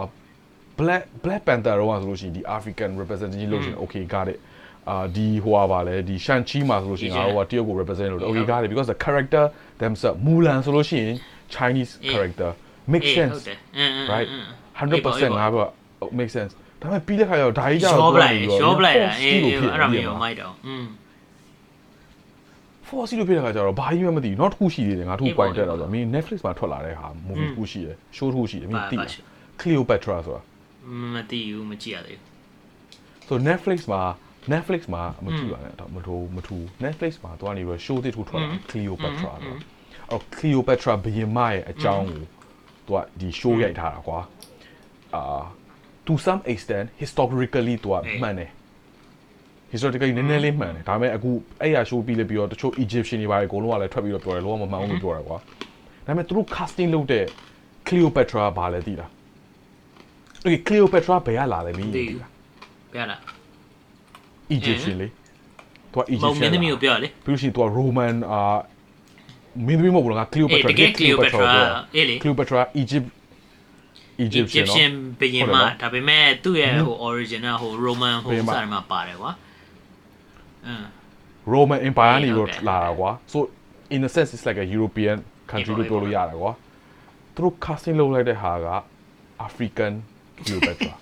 Black Black Panther တော့ဆိုလို့ရှိရင်ဒီ African representation လုပ်ရှင် okay got it အာဒီဟိုဟာပါလေဒီ Shang-Chi မှာဆိုလို့ရှိရင်ငါတို့ကတရုတ်ကို represent လုပ်တယ် okay got it because the character themselves Mulan ဆိုလို့ရှိရင် Chinese character make sense ဟုတ်တယ်အင်း right 100%ငါက make sense ဒါပေမဲ့ပြီးတဲ့ခါကျတော့ဒါကြီးကျတော့ shop လိုက် shop လိုက်တာအေးအဲ့ဒါမျိုးမိုက်တော့อืม force လို့ဖြစ်တဲ့ခါကျတော့ဘာကြီးမှမသိဘူးနောက်တစ်ခုရှိသေးတယ်ငါတစ်ခု point တက်တော့ဆိုမင်း Netflix မှာထွက်လာတဲ့ဟာ movie တစ်ခုရှိတယ် show တစ်ခုရှိတယ်မင်းသိလား Cleopatra ဆိုတာမသိဘူးမကြည့်ရသေးဘူးဆို Netflix မှာ Netflix မှာမကြည့်ပါနဲ့တော့မထိုးမထူ Netflix မှာသွားနေပြီး show တစ်ခုထွက်လာ Cleopatra တော့အော် Cleopatra ဘယင်မရဲ့အကြောင်းကို သူကဒီ show ရိုက်ထားတာကွာအာ to some extent historically သူကမှန်တယ် historically နည်းနည်းလေးမှန်တယ်ဒါပေမဲ့အခုအဲ့ရ show ပြီးလဲပြီးတော့တချို့ Egyptian တွေပါအကုန်လုံးကလည်းထွက်ပြီးတော့ပြောတယ်လောကမမှန်ဘူးလို့ပြောတယ်ကွာဒါပေမဲ့သူတို့ casting လုပ်တဲ့ Cleopatra ဘာလဲသိလား Okay Cleopatra ဘယ်ကလာလဲမင်းဘူးသိဘူးပြလား Egyptian လေသူကမဟုတ်မ Egyptian င်းသမီးကိုပြောလေပြီးလို့ရှိရင်သူက Roman အာ မင်းသမီးမဟုတ်ဘူးလားငါအေး Cleopatra တကယ် Cleopatra အေးလေ Cleopatra Egypt Egyptian နော် Egyptian ဘယင်ဟုတ်တယ်မနော်ဒါပေမဲ့သူ့ရဲ့ဟို origin ကဟို Roman ဟိုဘုရင်မစာတွေမှာပါတယ်ကွာအင်း Roman Empire နေဟုတ်တော့တယ်လာတာကွာ so in a sense it's like a European country ဟုတ်လို့ပါပြောလို့ရတယ်ကွာသူတို့ casting လုပ်လိုက်တဲ့ဟာက African Cleopatra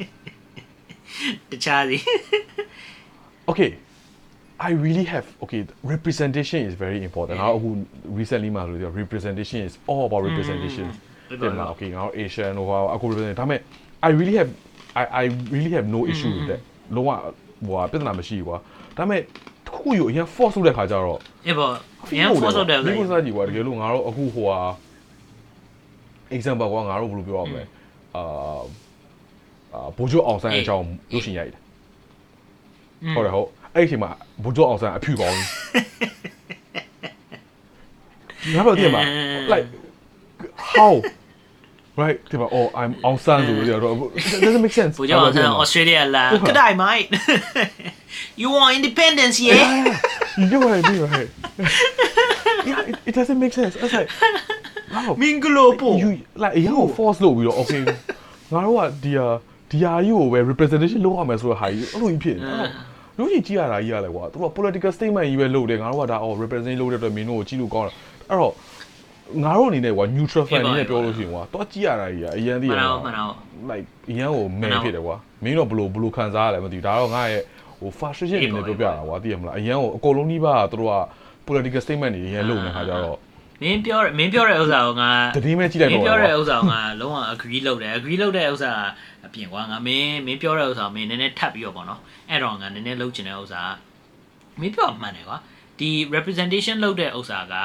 တခြားစီ okay I really have okay representation is very important ငါအခု recently မှာလို့ပြော representation is all about representation တင်မလား okay ငါတို့ Asian ဟိုဟာအခု represent ဒါပေမဲ့ I really have I I really have no issue with that လုံးဝဟိုဟာပြဿနာမရှိဘူးကွာဒါပေမဲ့တစ်ခုယူအရင် force လုပ်တဲ့ခါကျတော့အေးပေါ့ရန် force out တယ်ဒီလေကိုစားကြည့်ကွာတကယ်လို့ငါတို့အခုဟိုဟာ example ကွာငါတို့ဘယ်လိုပြောရမလဲအာအာဘိုးကျော်အောင်ဆန်းအကြောင်းလို့ရှင်ရိုက်တယ်ဟုတ်တယ်ဟုတ် အဲ့ဒီအချိန်မှာဘိုးကျော်အောင်ဆန်းအဖြူပေါင်းငါတို့တင်ပါ like how right ဒီမှာ oh I'm အောင်ဆန်းဆိုပြီးတော့ it doesn't make sense ဘိုးကျော်အောင်ဆန်း Australia လာ Good day mate You want independence yeah you know what I mean right yeah it, it doesn't make sense it's like wow မင်္ဂလိုပို့ you like အရင်ကို force လုပ်ပြီးတော့ okay ငါတို့ကဒီဟာဒီဟာကြီးကိုပဲ representation လုပ်ရမယ်ဆိုတော့ဟာကြီးအဲ့လိုကြီးဖြစ်နေတယ် လူကြီးကြည့်ရတာကြီးရလဲကွာသူက political statement ကြီးပဲလုပ်တယ်ငါတို့ကဒါ oh represent လုပ်တဲ့အတွက်မင်းတို့ကိုကြည့်လို့ကောင်းတယ်အဲ့တော့ငါတို့အနေနဲ့ကွာ neutral fan အနေနဲ့ပြောလို့ရှိရင်ကွာတော့ကြည့်ရတာကြီးအရင်တည်းမှန်ရတော့မှန်တော့ like အရင်ကို man ဖြစ်တယ်ကွာမင်းတို့ဘလို့ဘလို့ခံစားရလဲမသိဘူးဒါတော့ငါရဲ့ဟို frustration အနေနဲ့ပြောပြတာကွာသိရမလားအရင်ကိုအကုန်လုံးကြီးပါသူတို့က political statement တွေအရင်လုပ်နေတာကြတော့ မင်းပြောမင်းပြောတဲ့ဥစ္စာကိုငါတတိမဲကြည့်လိုက်မင်းတော့ပြောတဲ့ဥစ္စာကိုငါလုံးဝ agree လုပ်တယ် agree လုပ်တဲ့ဥစ္စာအပြင်ကွာငါမင်းမင်းပြောတဲ့ဥစ္စာကိုမင်းနည်းနည်းထပ်ပြီးတော့ပေါ့နော်အဲ့တော့ငါနည်းနည်းလုပ်ချင်တဲ့ဥစ္စာကမင်းပြောမှန်တယ်ကွာဒီ representation လုပ်တဲ့ဥစ္စာက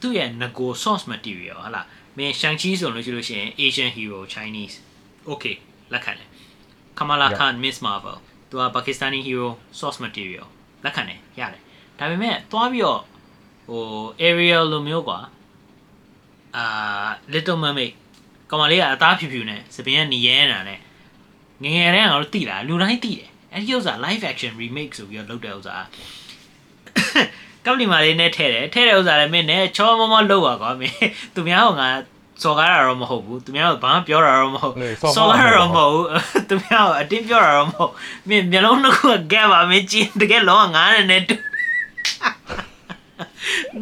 သူ့ရဲ့ nego source material ဟုတ်လားမင်း Shang-Chi ဆိုလို့ရှိလို့ရှိရင် Asian hero Chinese okay လက်ခံတယ် Kamala Yeah. Khan Miss Marvel သူက Pakistani hero source material လက်ခံတယ်ရတယ်ဒါပေမဲ့သွားပြီးတော့ ဟို Ariel လိုမျိုးကွာအာ Little Mermaid ကောင်မလေးကအသားဖြူဖြူနဲ့စပင်ကနေရဲနေတာနဲ့ငယ်ငယ်တည်းကငါတို့သိတာလူတိုင်းသိတယ်အဲ့ဒီဥစ္စာ live action remake ဆိုပြီးတော့လုပ်တဲ့ဥစ္စာကပ်လီမာလေးနဲ့ထဲတယ်ထဲတဲ့ဥစ္စာလည်းမင်းနဲ့ချောမောမောလှုပ်ပါကွာမင်းသူများကငါစော်ကားတာတော့မဟုတ်ဘူးသူများကဘာမှပြောတာတော့မဟုတ်လေစော်ကားစော်ကားတာတာတော့မဟုတ်ဘူးသူများကအတင်းပြောတာတော့မဟုတ်မင်းမျက်လုံးတစ်ခုက gap ပါမင်းကြည့်တကယ်လုံးဝငားနေနေတူ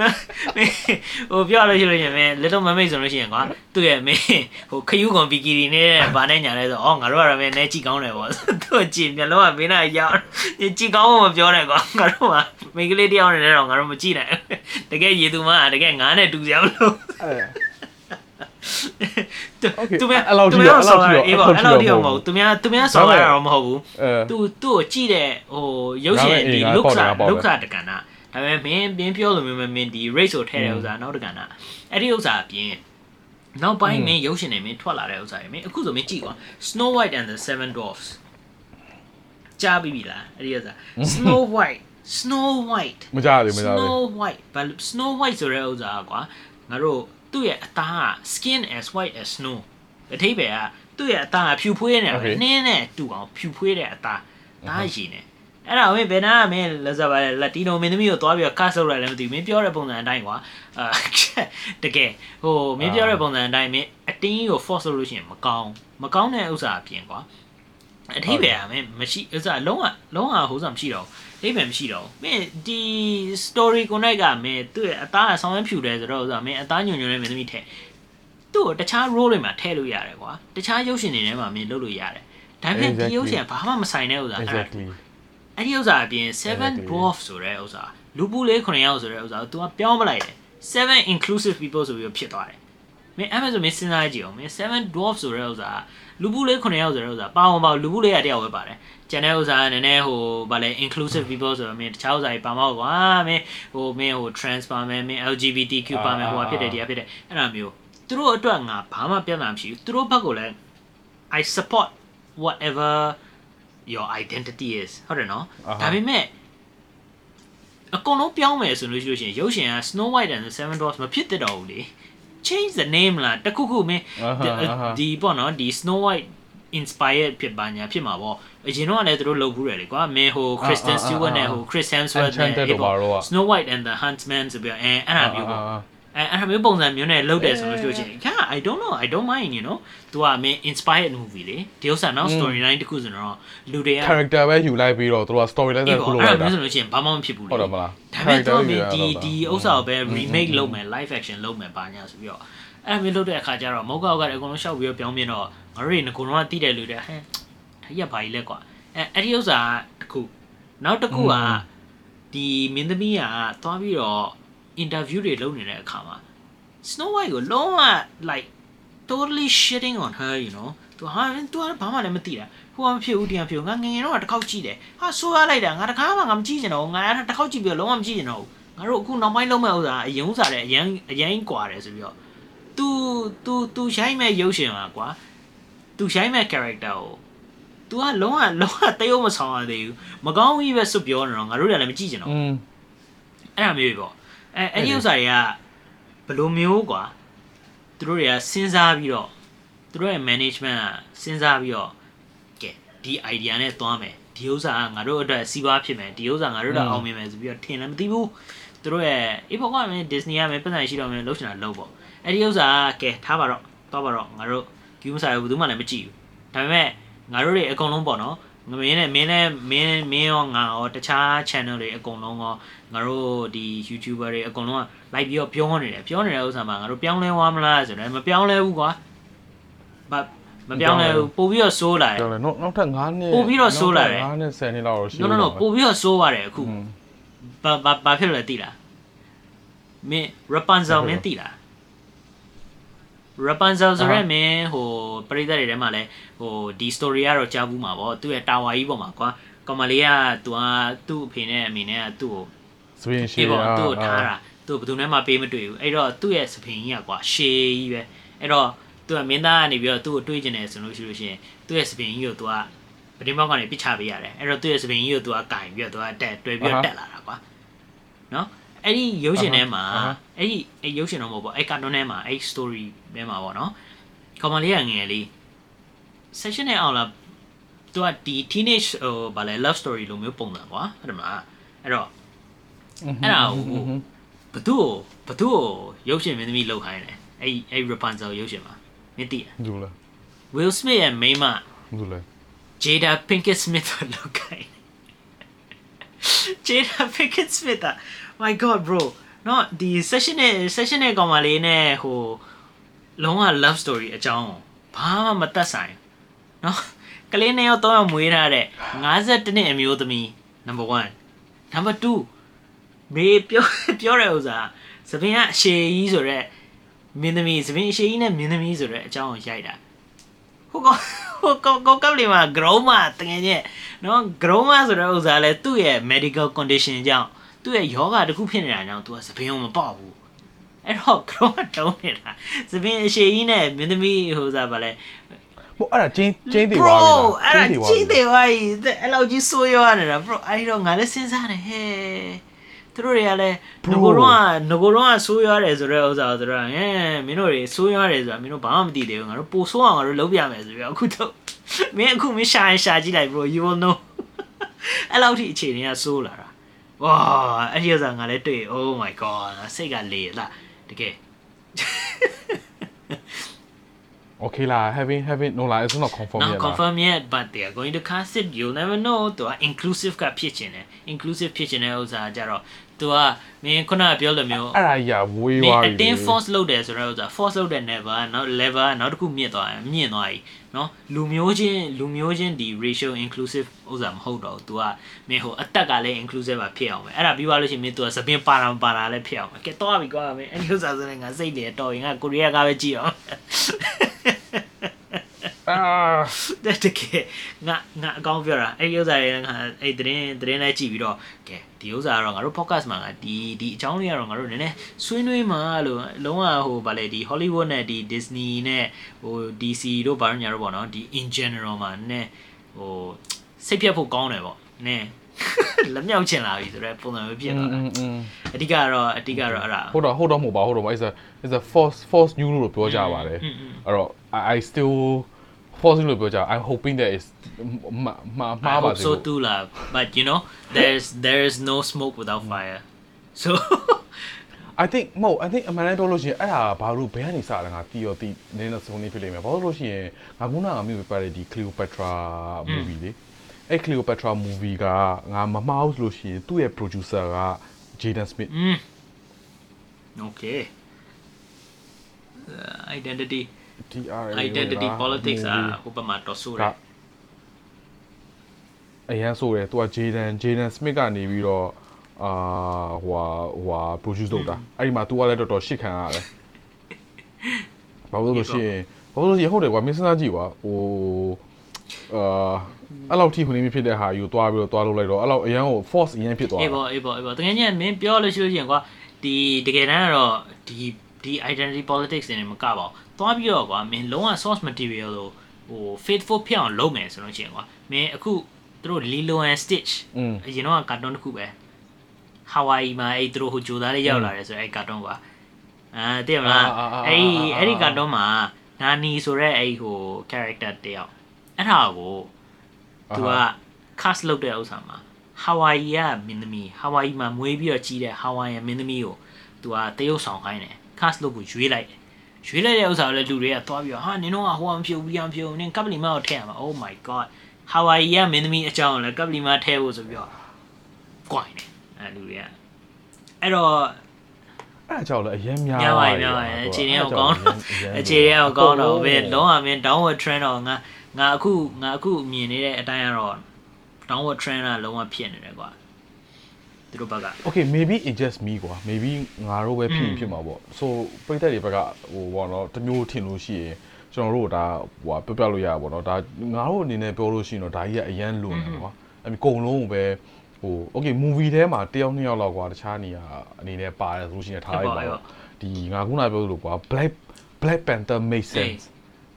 နော်မင်းဟိုပြောလို့ရှိလို့ရှရင်မင်း little mermaid ဆိုလို့ရှိရင်ကွာသူ့ရဲ့မင်းဟိုခယူးကွန်ဘီကီရီနဲ့ဗာနဲ့ညာလဲဆိုအော်ငါတို့ကတော့မင်းနဲကြည့်ကောင်းတယ်ပေါ့သူ့ကြည့်မျက်လုံးကမင်းနဲ့ရောက်ကြည့်ကောင်းမှမပြောနဲ့ကွာငါတို့ကမိန်းကလေးတယောက်နဲ့တော့ငါတို့မကြည့်နိုင်တကယ်ရည်သူမတကယ်ငားနဲ့တူစရာမလိုအဲ့ Okay, သူများအဲ့လောက်ထိသူတော့များဆော်ရအဲ့အေးလောက်ပေါ့ထိအဲ့တော့လောက်ထိတော့မမဟုတ်ဟုတ်သူများသူများဆော်ရတာတော့မဟုတ်ဘူးအဲသူသူ့ကိုကြည့်တဲ့ဟိုရုပ်ရှင်ငါပဲဒီအေးငါ look ပေါက်တယ် sa ငါပေါက်တယ် look sa တကန်တာ ဒါပေမဲ့မင်းမင်းပြောလို့မျိုးမင်းဒီ race ကိုထည့်တဲ့ဥစ္စာနောက်တကန်တာအဲ့ဒီဥစ္စာအပြင်နောက်ပိုင်းမင်းရုပ်ရှင်တွေမင်းထွက်လာတဲ့ဥစ္စာတွေမင်းအခုဆိုမင်းကြည့်ကွာ Snow White and the Seven Dwarfs ကြားပြီးပြီလားအဲ့ဒီဥစ္စာ Snow White Snow White မကြရသေးဘူးမကြရသေးဘူး Snow White ဘာလို့ Snow White ဆိုတဲ့ဥစ္စာကွာငါတို့သူ့ရဲ့အသားက skin as white as snow အထိပ္ပယ်ကသူ့ရဲ့အသားကဖြူဖွေးနေတာပဲ Okay. နင်းနဲ့တူအောင်ဖြူဖွေးတဲ့အသားဒါရည်နေ အဲ့ဒါဝင်းဘယ်နာကမင်းလက်စားပါလဲလက်တီနိုမင်းသမီးကိုသွားပြီးတော့ကတ်ဆုပ်လိုက်လည်းမသိဘူးမင်းပြောတဲ့ပုံစံအတိုင်းကွာအာတကယ်ဟိုမင်းပြောတဲ့ပုံစံအတိုင်းမင်းအတင်းကြီးကို force လုပ်လို့ရှိရင်မကောင်းမကောင်းတဲ့ဥစ္စာအပြင်ကွာအထိပ္ပယ်ကမင်းမရှိဥစ္စာလုံးဝလုံးဝဟိုဥစ္စာမရှိတော့ဘူးအိဗယ်မရှိတော့ဘူးမင်းဒီ story ကိုနိုင်ကမင်းသူ့ရဲ့အသားအဆောင်ရဖြူတယ်ဆိုတော့ဥစားမင်းအသားညွန်ညွန်နဲ့မင်းသမီးထဲသူ့ကိုတခြား role တွေမှာထည့်လို့ရတယ်ကွာတခြားရုပ်ရှင်တွေထဲမှာမင်းလုပ်လို့ရတယ်ဒါပေမဲ့ဒီ Exactly. ရုပ်ရှင်ကဘာမှမဆိုင်တဲ့ဥစားအဲ့ဒါ exactly အဲ့ဒီဥစားအပြင်7 Exactly. dwarf ဆိုတဲ့ဥစားလူပူလေး9ယောက်ဆိုတဲ့ဥစားကို तू ကပြောင်းပလိုက်တယ်7 inclusive people ဆိုပြီးတော့ဖြစ်သွားတယ်မင်း Amazon မင်းစဉ်းစားကြည့်အောင်မင်း7 dwarf ဆိုတဲ့ဥစားလူပူလေး9ယောက်ဆိုတဲ့ဥစားပါဝင်ပါလူပူလေးကတယောက်ပဲပါတယ်ကျန်တဲ့ဥစားကနည်းနည်းဟိုဗာလဲ inclusive people ဆိုတော့မင်းတခြားဥစားကြီးပါမောက်ကွာမင်းဟိုမင်းဟို trans ပါမယ်မင်း LGBTQ ပါမယ်ဟိုဟာဖြစ်တယ်တရားဖြစ်တယ်အဲ့လိုမျိုးသူတို့အတွက်ငါဘာမှပြဿနာမရှိဘူးသူတို့ဘက်ကလည်း I support whatever your identity is ဟုတ်တယ်နော်အာဟာဒါပေမဲ့အကုန်လုံးပြောင်းမယ်ဆိုလို့ရှိလို့ရှိရင်ရုပ်ရှင်က Snow White and the Seven Dwarfs မဖြစ်တဲ့တော့ဘူးလေ change the name လားတခုခုမင်းအာဟာဒီအာဟာဒီပေါ့နော်ဒီ Snow White inspired ဖြစ်ပါညာဖြစ်မှာပေါ့အရင်တော့ကလည်းသူတို့လုပ်ဘူးတယ်လေကွာမင်းဟို Kristen အာအာအာ Stewart နဲ့ဟို Chris Hemsworth နဲ့ Enchanted တို့ဘာလို့อ่ะ Snow White and the Huntsman ဆိုပြီးတော့အဲအဲ့ဒါမျိုးပေါ့ အဲအဲ့ဒါမျိုးပုံစံမျိုးနဲ့လုပ်တယ်ဆိုလို့ရှိရင် yeah I don't know I don't mind you know သူကမင်း inspired movie လေဒီဥစ္စာနောက် storyline တစ်ခုဆိုတော့လူတွေက character ပဲယူလိုက်ပြီးတော့သူတို့က story လည်းဒီတစ်ခုပေါ့လုပ်အဲ့လိုက်ဒါတာမျိုးဆိုလို့ရှိရင်ဘာမှမဖြစ်ဘူးလေဟုတ်တယ်မလားဒါပေမဲ့သူကမင်း character ဒီယူရတာဒီဥစ္စာကိုပဲ remake လုပ်မယ် live action လုပ်မယ်ပါညာဆိုပြီးတော့အဲ့ဒါမျိုးလုပ်တဲ့အခါကျတော့မဟုတ်ကောက်ကလည်းအကုန်လုံးရှောက်ပြီးတော့ပြောင်းပြင်းတော့ငါတို့တွေငကုံတော့တည်တယ်လူတွေဟဲ့ထရက်ပါကြီးလဲကွာအဲအဲ့ဒီဥစ္စာတစ်ခုနောက်တစ်ခုကဒီမင်းသမီးကသွားပြီးတော့ interview တွေလုပ်နေတဲ့အခါမှာ Snow White ကိုလုံးဝ like totally shitting on her you know သူဟာသူကဘာမှလည်းမသိတာဟိုကမဖြစ်ဘူးဒီကမဖြစ်ဘူးငါငငယ်တော့တစ်ခေါက်ကြည့်တယ်ဟာဆိုးရလိုက်တာငါတစ်ခါမှငါမကြည့်ကျင်တော့ငါကတစ်ခေါက်ကြည့်ပြီးတော့လုံးဝမကြည့်ကျင်တော့ငါတို့အခုနောက်ပိုင်းလုံးမဲ့ဥစ္စာအရင်ဥစ္စာတွေအရင်အရင်ကွာတယ်ဆိုပြီးတော့ तू तू तू ရိုက်မဲ့ရုပ်ရှင်ပါကွာ तू ရိုက်မဲ့ character ကို तू ကလုံးဝလုံးဝတယုံမဆောင်ရသေးဘူးမကောင်းဘူးပဲစွပြောနေတော့ငါတို့လည်းမကြည့်ကျင်တော့အဲ့ဒါမျိုးပဲပေါ့ အဲအဲ့ဒီဥစ္စာတွေကဘယ်လိုမျိုးကွာသူတို့တွေကစဉ်းစားပြီးတော့သူတို့ရဲ့ management ကစဉ်းစားပြီးတော့ကဲဒီ idea နဲ့သွားမယ်ဒီဥစ္စာကငါတို့အတွက်စီးပွားဖြစ်မယ်ဒီဥစ္စာငါတို့တော့အောင်မြင်မယ်ဆိုပြီးတော့ထင်လည်းမသိဘူးသူတို့ရဲ့အေးဘောကမင်း Disney ကမင်းပတ်စံရှိတော့မင်းလှုပ်ချင်တာလှုပ်ပေါ့အဲ့ဒီဥစ္စာကကဲထားပါတော့သွားပါတော့ငါတို့ view မဆိုင်ဘူးဘယ်သူမှလည်းမကြည့်ဘူးဒါပေမဲ့ငါတို့တွေအကုန်လုံးပေါ့နော် ငမင်းနဲ့မင်းနဲ့မင်းမင်းရောငါရောတခြား channel တွေအကုန်လုံးရောငါတို့ဒီ YouTuber တွေအကုန်လုံးကလိုက်ပြီးတော့ပြောနေတယ်ပြောနေတဲ့ဥစ္စာမှာငါတို့ပြောင်းလဲသွားမလားဆိုတော့မပြောင်းလဲဘူးကွာမမပြောင်းလဲဘူးပို့ပြီးတော့စိုးလာတယ်ကြောက်လေနောက်နောက်ထပ်9နှစ်ပို့ပြီးတော့ဆိုးလာတယ်9နှစ်10နှစ်လောက်တော့ရှိ no no no ပို့ပြီးတော့စိုးသွားတယ်အခုอืมဘာဘာဘာဖြစ်လို့လဲသိလားမင်း Rapunzel မင်းသိလား Rapunzel ဆိုရဲမင်းဟိုပရိသတ်တွေထဲမှာလဲဟိုဒီ story ကတော့ကြားဘူးမှာပေါ့သူ့ရဲ့တာဝါကြီးပေါ်မှာကွာကောင်မလေးကသူကသူ့အဖေနဲ့အမေနဲ့ကသူ့ကိုစပင်းရှေ့ပြေပေါ့သူ့ကိုထားတာသူ့ဘယ်သူနဲ့မှပေးမတွေ့ဘူးအဲ့တော့သူ့ရဲ့စပင်ကြီးကကွာရှေးကြီးပဲအဲ့တော့သူကမင်းသားကနေပြီးတော့သူ့ကိုတွေးကျင်တယ်ဆိုလို့ရှိလို့ရှိရင်သူ့ရဲ့စပင်ကြီးကိုသူကပတင်းပေါက်ကနေပစ်ချပေးရတယ်အဲ့တော့သူ့ရဲ့စပင်ကြီးကိုသူကကင်ပြီးတော့သူကတက်တွဲပြီးတော့တက်လာတာကွာနော်အဲ့ဒီရုပ်ရှင်ထဲမှာ အဲ့ဒီအဲ့ရုပ်ရှင်တော့မဟုတ်ပေါ့အဲ့ကာတွန်းထဲမှာအဲ့ story ထဲမှာပေါ့နော်ကောင်မလေးကငယ်လေး session နဲ့အောင်လာသူကဒီ teenage ဟိုဗာလဲ love story လိုမျိုးပုံစံကွာဟုတ်တယ်မလားအဲ့တော့အဲ့ဒါကိုဘသူ့ကိုဘသူ့ကိုရုပ်ရှင်မင်းသမီးလောက်ခိုင်းတယ်အဲ့အဲ့ Rapunzel ရုပ်ရှင်မှာမင်းသိတယ်ဘူးလား Will Smith ရဲ့မိန်းမဘူးလား Jada Pinkett Smith ကိုလောက်ခိုင်းတယ် Jada Pinkett Smith อ่ะ my god bro နော်ဒီ session နဲ့ session နဲ့ကောင်မလေးနဲ့ဟိုလုံးဝ love story အကြောင်းဘာမှမသက်ဆိုင်နော်ကလေးနှစ်ယောက်သုံးယောက်မွေးထားတဲ့52နှစ်အမျိုးသမီး number 1 number 2မေပြောပြောတဲ့ဥစ္စာသပင်ကအရှေကြီးဆိုတော့မင်းသမီးသပင်အရှေကြီးနဲ့မင်းသမီးဆိုတော့အကြောင်းကိုရိုက်တာဟိုကောင်ဟိုကောင်ကောင်ကလေးမှာ grow မှာတကယ်ကြီးနော် grow မှာဆိုတော့ဥစ္စာလဲသူ့ရဲ့ medical condition ကြောင့် သူ့ရဲ့ယောဂတစ်ခုဖြစ်နေတာကြောင့်သူကသပင်ကိုမပေါက်ဘူးအဲ့တော့ grow တုံးနေတာသပင်အရှေကြီးနဲ့မင်းသမီးဟိုစားပါလဲဟိုအဲ့ဒါကျင်းကျင်းသေးသွားပြီ bro အဲ့ဒါသွားကြီးတယ်ဝိုင်းအဲ့လောက်ကြီးဆိုးရွားနေတာ bro အဲ့တော့ငါလည်းစဉ်းစားတယ်ဟဲ့သူတို့တွေကလည်းငကိုတော့ငကိုတော့ဆိုးရွားတယ်ဆိုတော့ဥစ္စာဆိုတော့ဟဲ့မင်းတို့တွေဆိုးရွားတယ်ဆိုတာမင်းတို့ဘာမှမသိသေးဘူးငါတို့ပိုဆိုးအောင်ငါတို့လုပ်ပြမယ်ဆိုပြီးအခုတော့မင်းအခုမင်းရှာရင်ရှာကြည့်လိုက် bro you will know အဲ့လောက်ထိအခြေအနေကဆိုးလာတာ ဝါအဲ့ဒီဥစ္စာငါလည်းတွေ့ oh my god စိတ်ကလေလားတကယ် okay la having having no la it's not confirm not yet confirm la. yet but they are going to cast it you never know သူက inclusive ကဖြစ်ချင်တယ် inclusive ဖြစ်ချင်တဲ့ဥစ္စာကြတော့သူကမင်းခုနကပြောလိုမျိုးအဲ့ဒါကြီးကဝေးသွားပြီ attain force လုပ်တယ်ဆိုတော့ဥစ္စာ force လုပ်တဲ့ level ကနော် level ကနောက်တစ်ခုမြင့်သွားတယ်မြင့်သွားပြီနော်လူမျိုးချင်းလူမျိုးချင်းဒီ ratio inclusive ဥစ္စာမဟုတ်တော့ဘူး तू ကမင်းဟိုအသက်ကလည်း inclusive ပါဖြစ်အောင်ပဲအဲ့ဒါပြီးပါလို့ရှိရင်မင်း तू ကသပင်းပါတာပါတာလည်းဖြစ်အောင်ပဲကဲတော့ပြီကွာမင်းအဲ့ဒီဥစ္စာစနေငါစိတ်တွေတော်ရင်ငါကိုရီးယားကပဲကြည့်အောင် အာတဲ့တကယ်ငါငါအကောင်းပြောတာအဲ့ဒီဥစ္စာတွေငါအဲ့ဒီသတင်းသတင်းလိုက်ကြည့်ပြီးတော့ကဲဒီဥစ္စာကတော့ငါတို့ podcast မှာငါဒီဒီအကြောင်းလေးကတော့ငါတို့နည်းနည်းဆွေးနွေးမှာလို့လုံးဝဟိုဗာလေဒီ Hollywood နဲ့ဒီ Disney နဲ့ဟို DC တို့ဘာလို့ညာတို့ပေါ့နော်ဒီ in general မှာနည်းဟိုစိတ်ပြတ်ဖို့ကောင်းတယ်ပေါ့နည်းလက်မြောက်ချင်လာပြီဆိုတော့ပုံစံမျိုးဖြစ်သွားတာအဓိကကတော့အဓိကကတော့အဲ့ဒါဟုတ်တော့ဟုတ်တော့မဟုတ်ပါဟုတ်တော့ is a is a false false news လို့ပြောကြပါတယ်အဲ့တော့ I I still forcing လို့ပြောကြ I'm hoping that is မှာမှာ I မှားပါ hope စေ so too lah but you know there's there's no smoke without fire so I think မဟုတ် I think အမှန်တမ်းပြောလို့ရှိရင်အဲ့ဒါဘာလို့ဘယ်ကနေစလဲငါတီးရောတီးနည်းနည်းစုံနေဖြစ်လိမ့်မယ်ဘာလို့လို့ရှိရင်ငါခုနကမြို့ပြတဲ့ဒီ Cleopatra movie လေအဲ့ Cleopatra movie ကငါမမှားဘူးဆိုလို့ရှိရင်သူ့ရဲ့ producer က Jaden Smith mm. okay uh, identity TRA identity politics อ่ะဟိုဘက်မှာတော့ဆိုတယ် အရန်ဆိုတယ်သူက Jaden Jaden Smith ကနေပြီးတော့အာဟိုဟာဟိုဟာ produce လုပ်တာအဲ့ဒီမှာ तू ကလည်းတော်တော်ရှစ်ခံရတယ်ဘာလို့လို့ရှိရင်ဘာလို့လို့ရှိရင်ဟုတ်တယ်ကွာမင်းစဉ်းစားကြည့်ကွာဟိုအာအဲ့လောက်ထိခုနေဖြစ်တဲ့ဟာယူသွားပြီးတော့သွားလုပ်လိုက်တော့အဲ့လောက်အရန်ကို force အရန်ဖြစ်သွား အေး တာ ပေါ့အေးပေါ့အေးပေါ့တကယ်ကြီးမင်းပြောလို့ရှိလို့ရှိရင်ကွာဒီတကယ်တမ်းကတော့ဒီဒီ identity politics တွေနဲ့မကပါဘူး သွားပြီးတော့ကွာမင်းလုံးဝ source material လို့ဟို faithful ဖြစ်အောင်လုပ်မယ်ဆိုလို့ရှိရင်ကွာမင်းအခုသူတို့ Lilo and Stitch อืมအရင်တော့ကာတွန်းတစ်ခုပဲ Hawaii မှာအဲ့သူတို့ဟိုဂျိုသားလေးရောက်လာတယ်ဆိုတော့အဲ့ကာတွန်းကွာအာတည်မလားအာအာအာအဲ့ဒီအာအာအဲ့ဒီကာတွန်းမှာနာနီဆိုတဲ့အဲ့ဟို character တယောက်အဲ့ဒါကိုသူက cast လုပ်တဲ့ဥစ္စာမှာ Hawaii ကမင်းသမီး Hawaii မှာမွေးပြီးတော့ကြီးတဲ့ Hawaii မင်းသမီးကိုသူကတရုပ်ဆောင်ခိုင်းတယ် cast လုပ်ကိုရွေးလိုက်တယ် ရွေးလိုက်တဲ့ဥစ္စာကိုလည်းလူတွေကသွားပြီးတော့ဟာနင်တို့ကဟိုကမဖြစ်ဘူးဒီကမဖြစ်ဘူးနင်ကပလီမာကိုထည့်ရမှာ Oh my god Hawaii ကမင်းသမီးအကြောင်းကိုလည်းကပလီမာထည့်ဖို့ဆိုပြီးတော့ကွိုင်းတယ်အဲ့လူတွေကအဲ့တော့အဲ့ကြောက်လည်းအရင်များများပါရဲ့များပါရဲ့အခြေအနေကကောင်းတော့အခြေအနေကကောင်းတော့ဘယ်လုံးဝမင်း downward trend တော့ငါငါအခုငါအခုမြင်နေတဲ့အတိုင်းကတော့ downward trend ကလုံးဝဖြစ်နေတယ်ကွာ သူတို့ဘက်က Okay maybe it just me ကွာ maybe ငါတို့ပဲဖြစ်ရင်ဖြစ်မှာပေါ့ so ပိတ်သက်တွေဘက်ကဟိုဘောနော်တမျိုးထင်လို့ရှိရင်ကျွန်တော်တို့ဒါဟိုပြပြလို့ရပါဘောနော်ဒါငါတို့အနေနဲ့ပြောလို့ရှိရင်တော့ဒါကြီးကအရန်လွန်တယ်ကွာအဲ့ဒီအကုန်လုံးကိုပဲဟို okay movie ထဲမှာတယောက်နှစ်ယောက်လောက်ကွာတခြားနေရာအနေနဲ့ပါတယ်ဆိုလို့ရှိရင်ထားလိုက်ပါတော့ဒီငါခုနပြောလို့ကွာ black black panther makes sense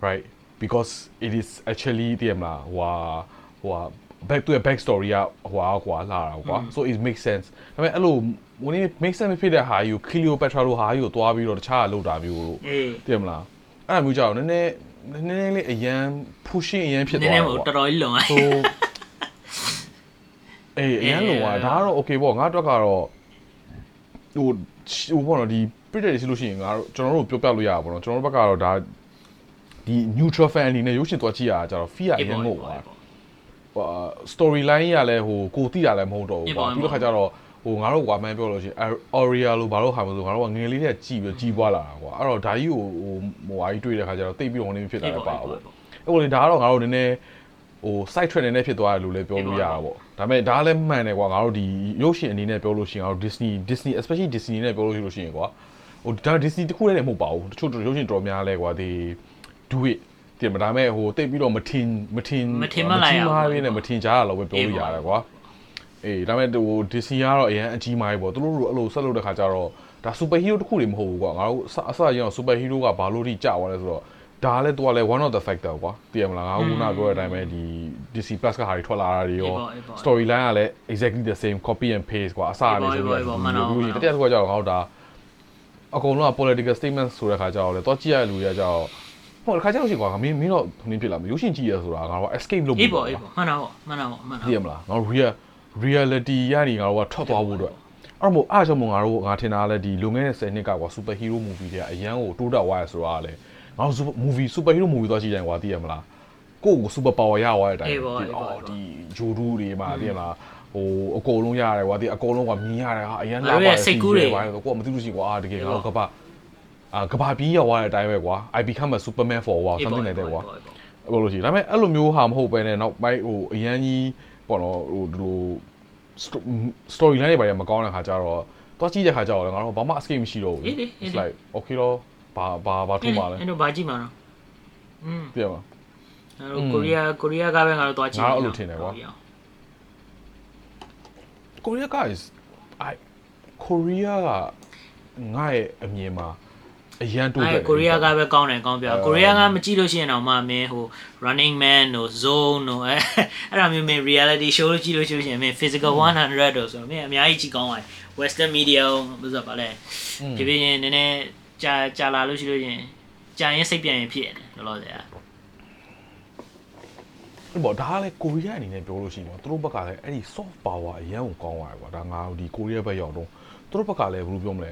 right because it is actually တည်မလားဟိုဟာဟိုဟာ back to a back story ကဟိုဟာကွာလာတာကွာ so it makes sense ဒါပေမဲ့အဲ့လိုဝင် make sense မဖြစ်တဲ့ဟာယူ Cleopatra လို့ဟာယူကိုသွားပြီးတော့တခြားကလောက်တာမျိုးလို့အေးတည်မလားအဲ့ဒါမျိုးကြောင့်နည်းနည်းနည်းနည်းလေးအရန် pushing အရန်ဖြစ်နည်းသွားနည်းတာမဟုတ်ကွာတော်တော်ကြီးလုံသွား so အေးအရန်လုံးကဒါကတော့ okay ပေါ့ငါတို့ကတော့ဟိုဟိုပေါ့နော်ဒီ British ရှိလို့ရှိရင်ငါတို့ကျွန်တော်တို့ပြောပြလို့ရတာပေါ့နော်ကျွန်တော်တို့ဘက်ကတော့ဒါဒီ neutral fan အနေနဲ့ရုပ်ရှင်သွားကြည့်ရတာကြတော့ fee အရင်ငု တ်သွားဟို storyline ရလဲဟိုကိုတိရလဲမဟုတ်တော့ဘူးကွာပြီးတော့ခါကျတော့ဟိုငါတို့ကွာမှန်းပြောလို့ရှိရင် Aurea လို့ဘာလို့ဟာမလို့ငါတို့ကငယ်လေးတဲ့ကြည်ပြီးကြီးပွားလာတာကွာအဲ့တော့ဒါကြီးကိုဟိုဟိုဟာကြီးတွေ့တဲ့ခါကျတော့တိတ်ပြီးတော့နေဖြစ်လာတယ်ပါပေါ့အဲ့လိုလေဒါကတော့ငါတို့နည်းနည်းဟို site trend နဲ့ဖြစ်သွားတယ်လို့လည်းပြောလို့ရတာပေါ့ဒါပေမဲ့ဒါလည်းမှန်တယ်ကွာငါတို့ဒီရုပ်ရှင်အနေနဲ့ပြောလို့ရှိရင်ငါတို့ Disney Disney especially Disney နဲ့ပြောလို့ရှိလို့ရှိရင်ကွာဟိုဒါ Disney တခုလည်းမဟုတ်ပါဘူးတချို့ရုပ်ရှင်တော်များလဲကွာဒီ do it တင်မဒါမဲ့ဟိုတိတ်ပြီးတော့မထင်မထင်မထင်မှလိုက်အောင်မထင်မှားရင်းနဲ့မထင်ကြရတော့ပဲပြောလို့ရတယ်ကွာအေးဒါပေမဲ့ဟို Disney ကတော့အရင်အကြီးမားပဲပေါ့သူတို့အဲ့လိုဆက်လုပ်တဲ့ခါကျတော့ဒါ super hero တခုတွေမဟုတ်ဘူးကွာငါတို့အစအရင် super hero ကဘာလို့ထိကြာသွားလဲဆိုတော့ဒါလည်းသူကလည်း one of the factor ကွာသိရမလားငါကခုနပြောတဲ့အတိုင်းပဲဒီ DC Plus ကဟာတွေထွက်လာတာတွေရော storyline ကလည်း exactly the same copy and paste ကွာအစအနေဆိုပြီးပြီးတတိယတစ်ခုကကျတော့ငါတို့ဒါအကုန်လုံးက political statement ဆိုတဲ့ခါကျတော့လေတော့ကြည့်ရတဲ့လူတွေကကျတော့ ဟိုတစ်ခါကျတော့ရှိကွာမင်းမင်းတော့နင်းဖြစ်လာမရုပ်ရှင်ကြည့်ရဆိုတာငါတို့ escape လုပ်အေးပေါ့အေးပေါ့မှန်တာပေါ့မှန်တာပေါ့မှန်တာသိရမလားငါတို့ real reality ရနေငါတို့ကထွက်သွားဖို့အတွက်အဲ့တော့မို့အားကြောင့်မို့ငါတို့ငါထင်တာလဲဒီလွန်ခဲ့တဲ့10နှစ်ကကွာ super hero movie တွေကအရန်ကိုတိုးတက်သွားရဆိုတာကလေငါတို့ super movie super hero movie သွားကြည့်တိုင်းကွာသိရမလားကိုယ့်ကို super power ရသွားတဲ့အတိုင်းအော်ဒီဂျိုဒူးတွေမှာသိရမလားဟိုအကုန်လုံးရတယ်ကွာဒီအကုန်လုံးကမြင်ရတယ်ဟာအရန်လာပါတယ်ကိုကမသိလို့ရှိကွာတကယ်ငါတို့ကပါ အာကဘာပြီးရောက်သွားတဲ့အတိုင်းပဲကွာ I become a superman for a while something like that ကွာအဲ့လိုရှိဒါပေမဲ့အဲ့လိုမျိုးဟာမဟုတ်ပဲနဲ့နောက်ပိုင်းဟိုအရန်ကြီးပေါ့နော်ဟိုဒီလို story line တွေပါရမကောင်းတဲ့ခါကျတော့တွားကြည့်တဲ့ခါကျတော့လည်းငါတို့ဘာမှ escape မရှိတော့ဘူး it's like okay တော့ဘာဘာဘာထုမှာလဲအဲ့တော့ဘာကြည့်မှာတော့อืมပြရမှာအဲ့တော့ကိုရီးယားကိုရီးယားကပဲငါတို့သွားကြည့် Korea guys I Korea ကငါ့ရဲ့အမြင်မှာ အရန်တိုးအဲ့တယ်ကိုရီးယားကပဲကောင်းတယ်ကောင်းပြကိုရီးယားကမကြည့်လို့ရှိရင်တော့မှမင်းဟို running man တို့ zone တို့အဲအဲ့ဒါမျိုးမင်း reality show လို့ကြည့်လို့ရှိရင်မင်း physical 100တို့ဆိုတော့မင်းအများကြီးကြည့်ကောင်းပါတယ် western media ဘယ်ဆိုပါလဲဖြည်းဖြည်းချင်းနည်းနည်းကြာကြာလာလို့ရှိလို့ရှိရင်ကြာရင်စိတ်ပြန်ရင်ဖြစ်ရတယ်လောလောဆယ်ကပေါ့ဒါကလည်းကိုရီးယားအနေနဲ့ပြောလို့ရှိရင်ပေါ့သူတို့ဘက်ကလည်းအဲ့ဒီ soft power အရန်ကိုကောင်းသွားတယ်ကွာဒါငါတို့ဒီကိုရီးယားဘက်ရောက်တော့သူတို့ဘက်ကလည်းဘယ်လိုပြောမလဲ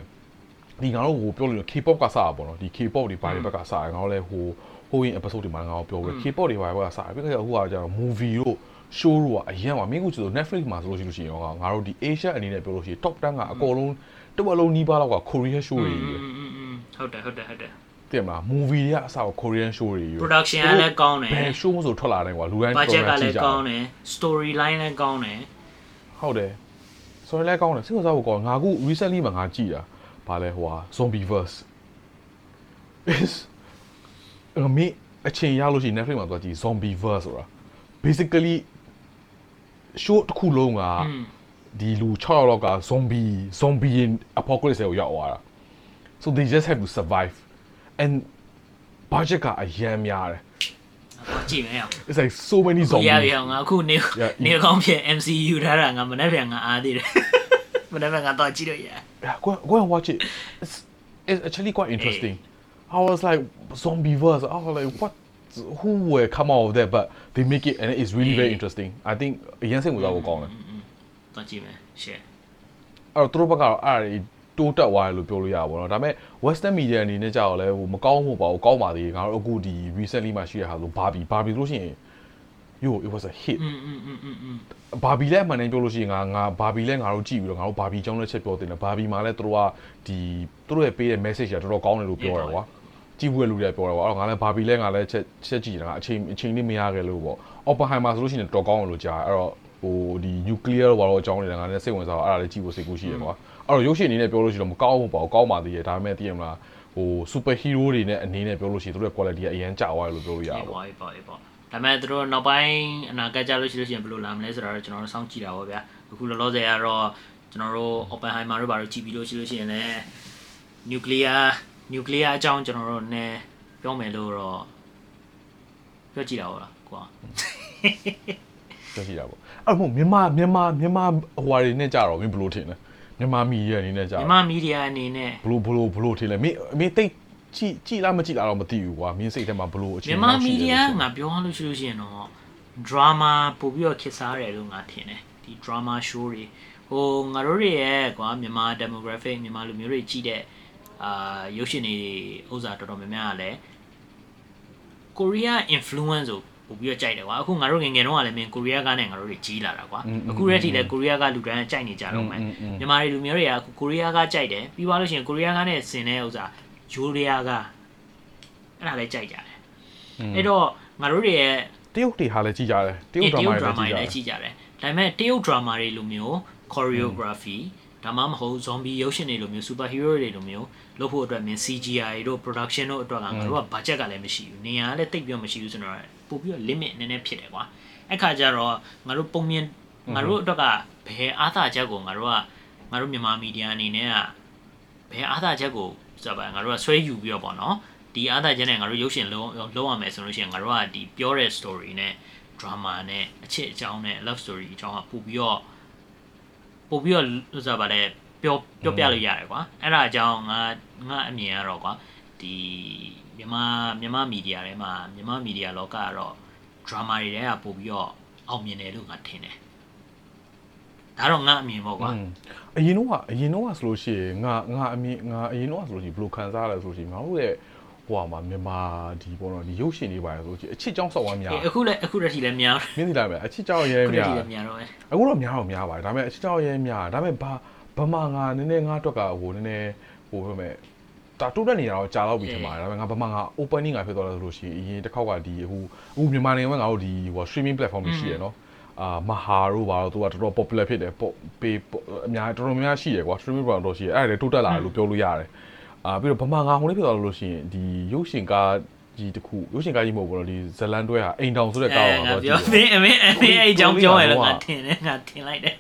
ဒီငါတို့ဟိုပြောလို့ K-pop ကစတာပေါ့နော်ဒီ K-pop တွေဘာတွေဘက်ကစတာငါတို့လည်းဟိုဟိုရင် episode တွေမှာငါတို့ပြောပြီး K-pop တွေဘာတွေဘက်ကစတာပြီးတော့ဟိုကကျတော့ movie တို့ show တို့ကအရင်ကမင်းကကျတော့ Netflix မှာဆိုလို့ရှိလို့ရှိရင်ငါတို့ဒီ Asia အနေနဲ့ပြောလို့ရှိရင် top 10ကအကုန်လုံးတဝက်လုံးနီးပါးလောက်က Korean show တွေကြီးဟုတ်တယ်ဟုတ်တယ်ဟုတ်တယ်တင်မှာ movie တွေကအစက Korean show တွေကြီး production ကလည်းကောင်းတယ်ဘယ် show မဆိုထွက်လာတယ်ကွာလူတိုင်း budget ကလည်းကောင်းတယ် story line လည်းကောင်းတယ်ဟုတ်တယ် story line ကောင်းတယ်စိတ်ဝင်စားဖို့ကောင်းငါခု recently မှာငါကြည့်တာ လဲဟိုဟာ zombie verse is အမေအချိန်ရလို့ရှိရင် Netflix မှာသွားကြည့် zombie verse ဆိုတာ basically show တစ်ခုလုံးက อืม ဒီလူ6ယောက်လောက်က zombie zombie apocalypse ကိုရောက်သွားတာ so they just have to survive and budget ကအရန်များတယ် တော့ကြည့်မယ်အောင် it's like so many ရ zombies ပြီအောင်ငါအခုနေ Yeah. နေကောင်းဖြစ် MCU ထားတာငါမနေ့ပြန်ငါအားသေးတယ် မနေ့ပြန်ငါတော့ကြည့်လို့ရ Yeah, go go and watch it. It's it's actually quite interesting. I was like zombie verse. I was like, what? Who will come out of that? But they make it, and it's really very Eh. interesting. I think အရင်စိတ်ဝင်စားဖို့ကောင်းတယ်တော့ကြည့်မယ် share အဲ့တော့သူတို့ဘက်ကတော့အဲ့ဒါတွေတိုးတက်သွားတယ်လို့ပြောလို့ရပါဘောနော်ဒါပေမဲ့ western media အနေနဲ့ကြောက်လဲဟိုမကောင်းမှုပါဘူးကောင်းပါသေးတယ်ငါတို့အခုဒီ recently မှာရှိရဟာဆို Barbie Barbie လို့ရှိရင် yo it was a hit ဘာဘီလဲအမှန်တမ်းပြောလို့ရှိရင်ငါငါဘာဘီလဲငါတို့ကြည့်ပြီးတော့ငါတို့ဘာဘီကြောင်းလက်ချက်ပြောတင်တယ်ဘာဘီမှာလဲသူတို့ကဒီသူတို့ရဲ့ပေးတဲ့ message ကတော်တော်ကောင်းတယ်လို့ပြောတယ်ကွာကြည့်ဖို့လူတွေကပြောတာပေါ့အဲ့တော့ငါလည်းဘာဘီလဲငါလည်းချက်ချက်ကြည့်နေတာအချိန်အချိန်လေးမရခဲ့လို့ပေါ့ Oppenheimer ဆိုလို့ရှိရင်တော်ကောင်းတယ်လို့ကြားအဲ့တော့ဟိုဒီ nuclear တော့ဘာလို့အကြောင်းနေတာငါလည်းစိတ်ဝင်စားတော့အဲ့ဒါလေးကြည့်ဖို့စိတ်ကူးရှိရယ်ကွာအဲ့တော့ရုပ်ရှင်အနေနဲ့ပြောလို့ရှိရင်မကောင်းဘူးပေါ့ကောင်းပါသေးတယ်ဒါပေမဲ့သိရမလားဟို super hero တွေနဲ့အနေနဲ့ပြောလို့ရှိရင်သူတို့ရဲ့ quality ကအရင်ကျသွားတယ်လို့ပြောလို့ရတာပေါ့ ဒါပေမဲ့သူတို့နောက်ပိုင်းအနာဂတ်ကြလို့ရှိလို့ရှိရင်ဘယ်လိုလာမလဲဆိုတော့ကျွန်တော်တို့စောင့်ကြည့်တာပေါ့ဗျာအခုလောလောဆယ်ကတော့ကျွန်တော်တို့ Oppenheimer တို့ဘာလို့ကြည့်ပြီးလို့ရှိလို့ရှိရင်လည်း nuclear nuclear အကြောင်းကျွန်တော်တို့နည်းပြောမယ်လို့တော့ပြောကြည့်တာဟုတ်လားကွာပြောရှိတာပေါ့အဲ့မို့မြန်မာမြန်မာမြန်မာဟိုဟာတွေနဲ့ကြတော့မင်းဘယ်လိုထင်လဲမြန်မာမီဒီယာအနေနဲ့ကြမြတော့မမီဒီယာအနေနဲ့ဘလို့ဘလို့ဘလို့ထင်လဲမင်းမင်းတိတ် ကြည့်ကြည့်လားမကြည့်လားတော့မသိဘူးကွာမင်းစိတ်ထဲမှာဘလို့အချင်းမြန်မာမီဒီယာငါပြောရလို့ရှိလို့ရှိရင်တော့ drama ပို့ပြီးတော့ခစ်စားတယ်လို့ငါထင်တယ်ဒီ drama show တွေဟိုငါတို့တွေရဲ့ကွာမြန်မာ demographic မြန်မာလူမျိုးတွေကြည့်တဲ့အာရုပ်ရှင်တွေဥစ္စာတော်တော်များများကလည်း Korea influence ကိုပို့ပြီးတော့ကြိုက်တယ်ကွာအခုငါတို့ငယ်ငယ်တုန်းကလည်းမင်း Korea ကနဲ့ငါတို့တွေကြီးလာတာကွာအခုရက်ထိလည်း Korea ကလူတိုင်းကြိုက်နေကြတော့မယ်မြန်မာတွေလူမျိုးတွေကအခု Korea ကကြိုက်တယ်ပြီးသွားလို့ရှိရင် Korea ကနဲ့ဆင်တဲ့ဥစ္စာ Korea ကအဲ့ဒါလည်းကြိုက်ကြတယ်အဲ့တော့ငါတို့တွေရဲ့တရုတ်တွေဟာလည်းကြည့်ကြတယ်တရုတ်တဒရာရုမာတ်တွေ drama တွေလလည်းည်းကြကြည့်ည့်ကြတယ်ဒါပေမဲ့တရုတ် drama တွေလိုမျိုး choreography ဒါမှမဟုတ် zombie ရုပ်ရှင်တွေလိုမျိုး superhero တွေလိုမျိုးလုပ်ဖို့အတွက်မင်း CGI တို့ production တို့အတွက်ကငါတို့က budget ကလည်းမရှိဘူးနေရာကလည်းတိတ်ပြီးတော့မရှိဘူးဆိုတော့ပို့ပြီးတော့ limit နည်းနည်းဖြစ်တယ်ကွာအဲ့ခါကျတော့ငါတို့ပုံမြင်ငါတို့အတွက်ကဘယ်အားသာချက်ကိုငါတို့ကငါတို့မြန်မာမီဒီယာအနေနဲ့ကဘယ်အားသာချက်ကို ဆိုတော့ငါတို့ကဆွဲယူပြီးတော့ပေါ့နော်ဒီအားသာချက်နဲ့ငါတို့ရုပ်ရှင်လုံးလုံးရမယ်ဆိုလို့ရှိရင်ငါတို့ကဒီပြောတဲ့ story နဲ့ drama နဲ့အချစ်အကြောင်းနဲ့ love story အကြောင်းကပို့ပြီးတော့ပို့ပြီးတော့လို့ဆိုပါလေပြောပြောပြလို့ရတယ်ကွာအဲ့ဒါအကြောင်းငါငါအမြင်ကတော့ကွာဒီမြန်မာမြန်မာမီဒီယာထဲမှာမြန်မာမီဒီယာလောကကတော့ drama တွေထဲကပို့ပြီးတော့အောင်မြင်တယ်လို့ငါထင်တယ် ဒါတော့ငါအမြင်ပေါ့ကွာอืมအရင်တော့ကအရင်တော့ကဆိုလို့ရှိရင်ငါငါအမြင်ငါအရင်တော့ကဆိုလို့ရှိရင်ဘယ်လိုခံစားရလဲဆိုလို့ရှိရင်ငါတို့ရဲ့ဟိုဟာမှာမြန်မာဒီပေါ့နော်ဒီရုပ်ရှင်တွေပါဆိုလို့ရှိရင်အချစ်ကြောင်းဆောက်ဝမ်းများအေးအခုလည်းအခုတည်းထိလည်းများတယ်မင်းသိလားမအချစ်ကြောင်းရဲအခုတများည်းထိလည်းများတော့ပဲအခုတော့များတော့များပါတယ်ဒါပေမဲ့အချစ်ကြောင်းရဲများဒါပေမဲ့ဘာဗမာငါနည်းနည်းငါအတွက်ကဟိုနည်းနည်းဟိုပြောမယ်ဒါတိုးတက်နေတာတော့ကြာတော့ပြီထင်ပါတယ်ဒါပေမဲ့ငါဗမာငါ opening ငါဖြစ်သွားတယ်ဆိုလို့ရှိရင်အရင်တစ်ခေါက်ကဒီဟိုအခုမြန်မာနိုင်ငံမှာငါတို့ဒီဟို streaming platform တွေရှိရယ်နော် အာမဟာတို့ဘာလို့သူကတော်တော် popular ဖြစ်တယ်ပေါ့ပေးအများတော်တော်များများရှိရယ်ကွာ streaming platform တော့ရှိရယ်အဲ့ဒါလည်းတိုးတက်လာတယ်လို့ပြောလို့ရတယ်အာပြီးတော့ဗမာငါဟိုလေးဖြစ်သွားလို့ရှိရင်ဒီရုပ်ရှင်ကားကြီးတစ်ခုရုပ်ရှင်ကားကြီးမဟုတ်ဘူးနော်ဒီဇလန်တွဲဟာအိမ်တောင်ဆိုတဲ့ကားကိုငါငါတော့ကြပြောည့်မင်းအမင်းအမင်းအဲ့အကြောင်းပြောရလို့ငါထင်တယ်ငါထင်လိုက်တယ်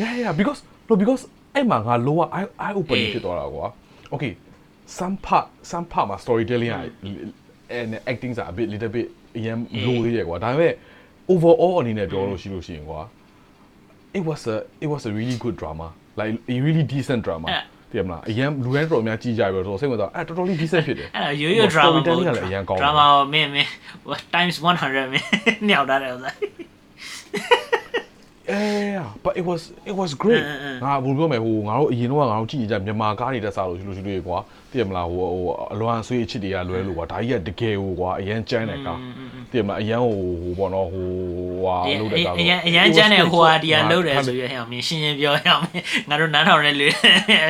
Yeah yeah because no because အဲ့မှာငါ lower eye eye opening အေးဖြစ်သွားတာကွာ Okay some part some part မှာ storytelling อ่ะ and acting စာ a bit little bit အရင် low သေးတယ်ကွာဒါပေမဲ့ overall အနေနဲ့ပြောလို့ရှိလို့ရှိရင်ကွာ it was a it was a really good drama like a really decent drama တည်မလားအရန်လူတိုင်းတော်တော်များကြည့်ကြပြီဆိုတော့စိတ်ဝင်စားအဲ့တော်တော်လေး decent ဖြစ်တယ်အဲ့ဒါရိုးရိုး drama မဟုတ် storytelling ကလည်းအရန်ကောင်းတယ် drama ကိုမင်းမင်း times 100မင်းညောက်တာတယ်ဥစား Yeah, but it was it was great. အင်းအင်းငါဘယ်လိုပြောမလဲဟိုငါတို့အရင်တော့ငါတို့ကြည့်ကြမြန်မာကားတွေတက်စားလို့ရှိလို့ရှိလို့ကွာသိရမလားဟိုဟိုအလွန်ဆွေးအချစ်တွေကလွဲလို့ကွာဒါကြီးကတကယ်ဟိုကွာအရန်ကျန်းတဲ့ကားသိရမလားအရန်ဟိုဟိုပေါ့နော်ဟိုဟာအရင်လို့တဲ့ကားအရင်အရင်ကျန်းတဲ့ဟိုဟာဒီဟာလုံးတယ်ဆိုရဟဲ့မင်းရှင်းရှင်းပြောရအောင်ငါတို့နားထောင်တဲ့လူ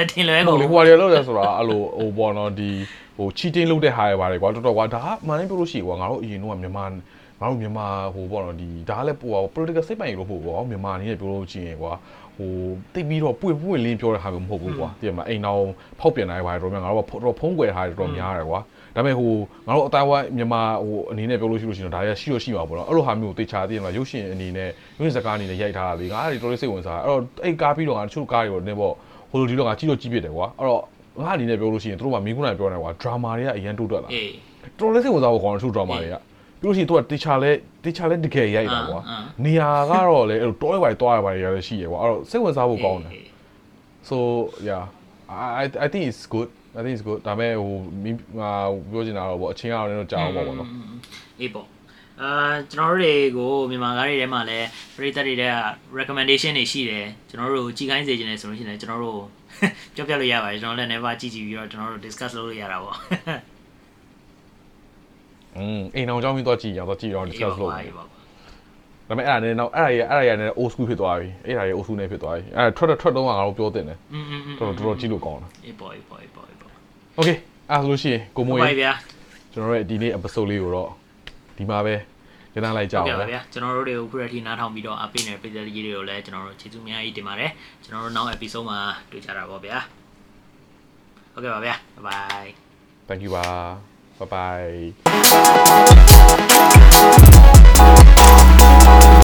အထင်လွဲဟိုကုန်လေဟိုဟာတွေလောက်တယ်ဆိုတာအဲ့လိုဟိုပေါ့နော်ဒီဟို cheating လုပ်တဲ့ဟာတွေပါတယ်ကွာတော်တော်ကွာဒါကမှန်တယ်ပြောလို့ရှိကွာငါတို့အရင်တော့မြန်မာ ငါတို့မြန်မာဟိုပေါ့နော်ဒီဒါကလည်းဟို political စိတ်ပိုင်လို့ပို့ပေါ့မြန်မာအနေနဲ့ပြောလို့ချင်းကွာဟိုတိတ်ပြီးတော့ပွင့်ပွင့်လင်းပြောတဲ့ဟာမျိုးမဟုတ်ဘူးကွာသိရမလားအိမ်တော်ဖောက်ပြန်နိုင်ပါတယ်တော်များငါတို့ကတော်ဖုံးကွယ်ထားတယ်တော်များတယ်ကွာဒါပေမဲ့ဟိုငါတို့အတိုင်းဝိုင်းမြန်မာဟိုအနေနဲ့ပြောလို့ရှိလို့ရှိရင်ဒါရရှိရရှိမှာပေါ့နော်အဲ့လိုဟာမျိုးတေချာသိရမလားရုပ်ရှင်အနေနဲ့ရုပ်ရှင်စကားအနေနဲ့ရိုက်ထားတာလေငါအဲ့ဒီတော်လေးစိတ်ဝင်စားအဲ့တော့အဲ့ကားပြီးတော့ငါတချို့ကားတွေတော့နည်းပေါ့ဟိုလိုဒီတော့ငါကြည့်လို့ကြည့်ပြတယ်ကွာအဲ့တော့ငါအနေနဲ့ပြောလို့ရှိရင်တို့ကမင်းကုန်းနိုင်ပြောနေကွာဒရာမာတွေကအရင်တိုးတက်လာအေးတော်လေးစိတ်ဝင်စားဖို့ခေါင်းတချို့ဒရာမာတွေက ပြီးလို့ရှိရင်တို့ကတေချာလဲတေချာလဲတကယ်ရိုက်တာကွာအာအာနေရာကတော့လေအဲ့လိုတောရွာတွေတွားရပါတယ်ရလည်းရှိရကွာအဲ့တော့စိတ်ဝင်စားဖို့ကောင်းတယ် so yeah i i i think it's good i think it's good ဒါပေမဲ့ဟိုမိငါပြောချင်တာတော့ဗောအချင်းကတော့လည်းတော့ကြာအောင်ပေါ့ဗောနော်အေးပေါ့အာကျွန်တော်တို့တွေကိုမြန်မာကားတွေထဲမှာလည်းပရိသတ်တွေထဲက recommendation တွေရှိတယ်ကျွန်တော်တို့ကိုကြည်ခိုင်းစေခြင်းနဲ့ဆိုလို့ရှိရင်လည်းကျွန်တော်တို့ပြောပြလို့ရပါတယ်ကျွန်တော်လည်း never ကြည့်ကြည့်ပြီးတော့ကျွန်တော်တို့ discuss လုပ်လို့ရတာပေါ့ อืมအိမ်အောင်ကြောင်းပြီးတော့ကြည့်ရအောင်တော့ကြည့်ရအောင် discuss လုပ် ပါ တယ် ပါ ဒါပေမဲ့အဲ့ဒါနဲ့တော့အဲ့ဒါရအဲ့ဒါရနဲ့ old school ဖြစ်သွားပြီအဲ့ဒါရ old school နဲ့ဖြစ်သွားပြီအဲ့ဒါထွက်ထွက်တော့ငါတို့ပြောတင်တယ် อืมอืม တော်တော်တော်ကြည့်လို့ကောင်းတယ် အေးပေါ့အေးပေါ့အေးပေါ့အေးပေါ့ okay အဲ့ဒါဆိုလို့ရှိရင်ကိုမိုး ဟုတ်ပါ ရေ ပြီဗျာ ကျွန်တော်တို့ရဲ့ဒီနေ့ episode လေးကိုတော့ဒီမှာပဲညနေလိုက်ကြ ဟု အောင် တ်ကဲ့ပါ နော် ဗျာကျွန်တော်တို့တွေကိုခုရတီနားထောင်ပြီးတော့အပိနဲ့ပရိသတ်ကြီးတွေကိုလည်းကျွန်တော်တို့ကျေးဇူးအများကြီးတင်ပါတယ်ကျွန်တော်တို့နောက် episode မှာတွေ့ကြတာပေါ့ဗျာဟုတ်ကဲ့ပါဗျာ bye bye thank you ပါ bye bye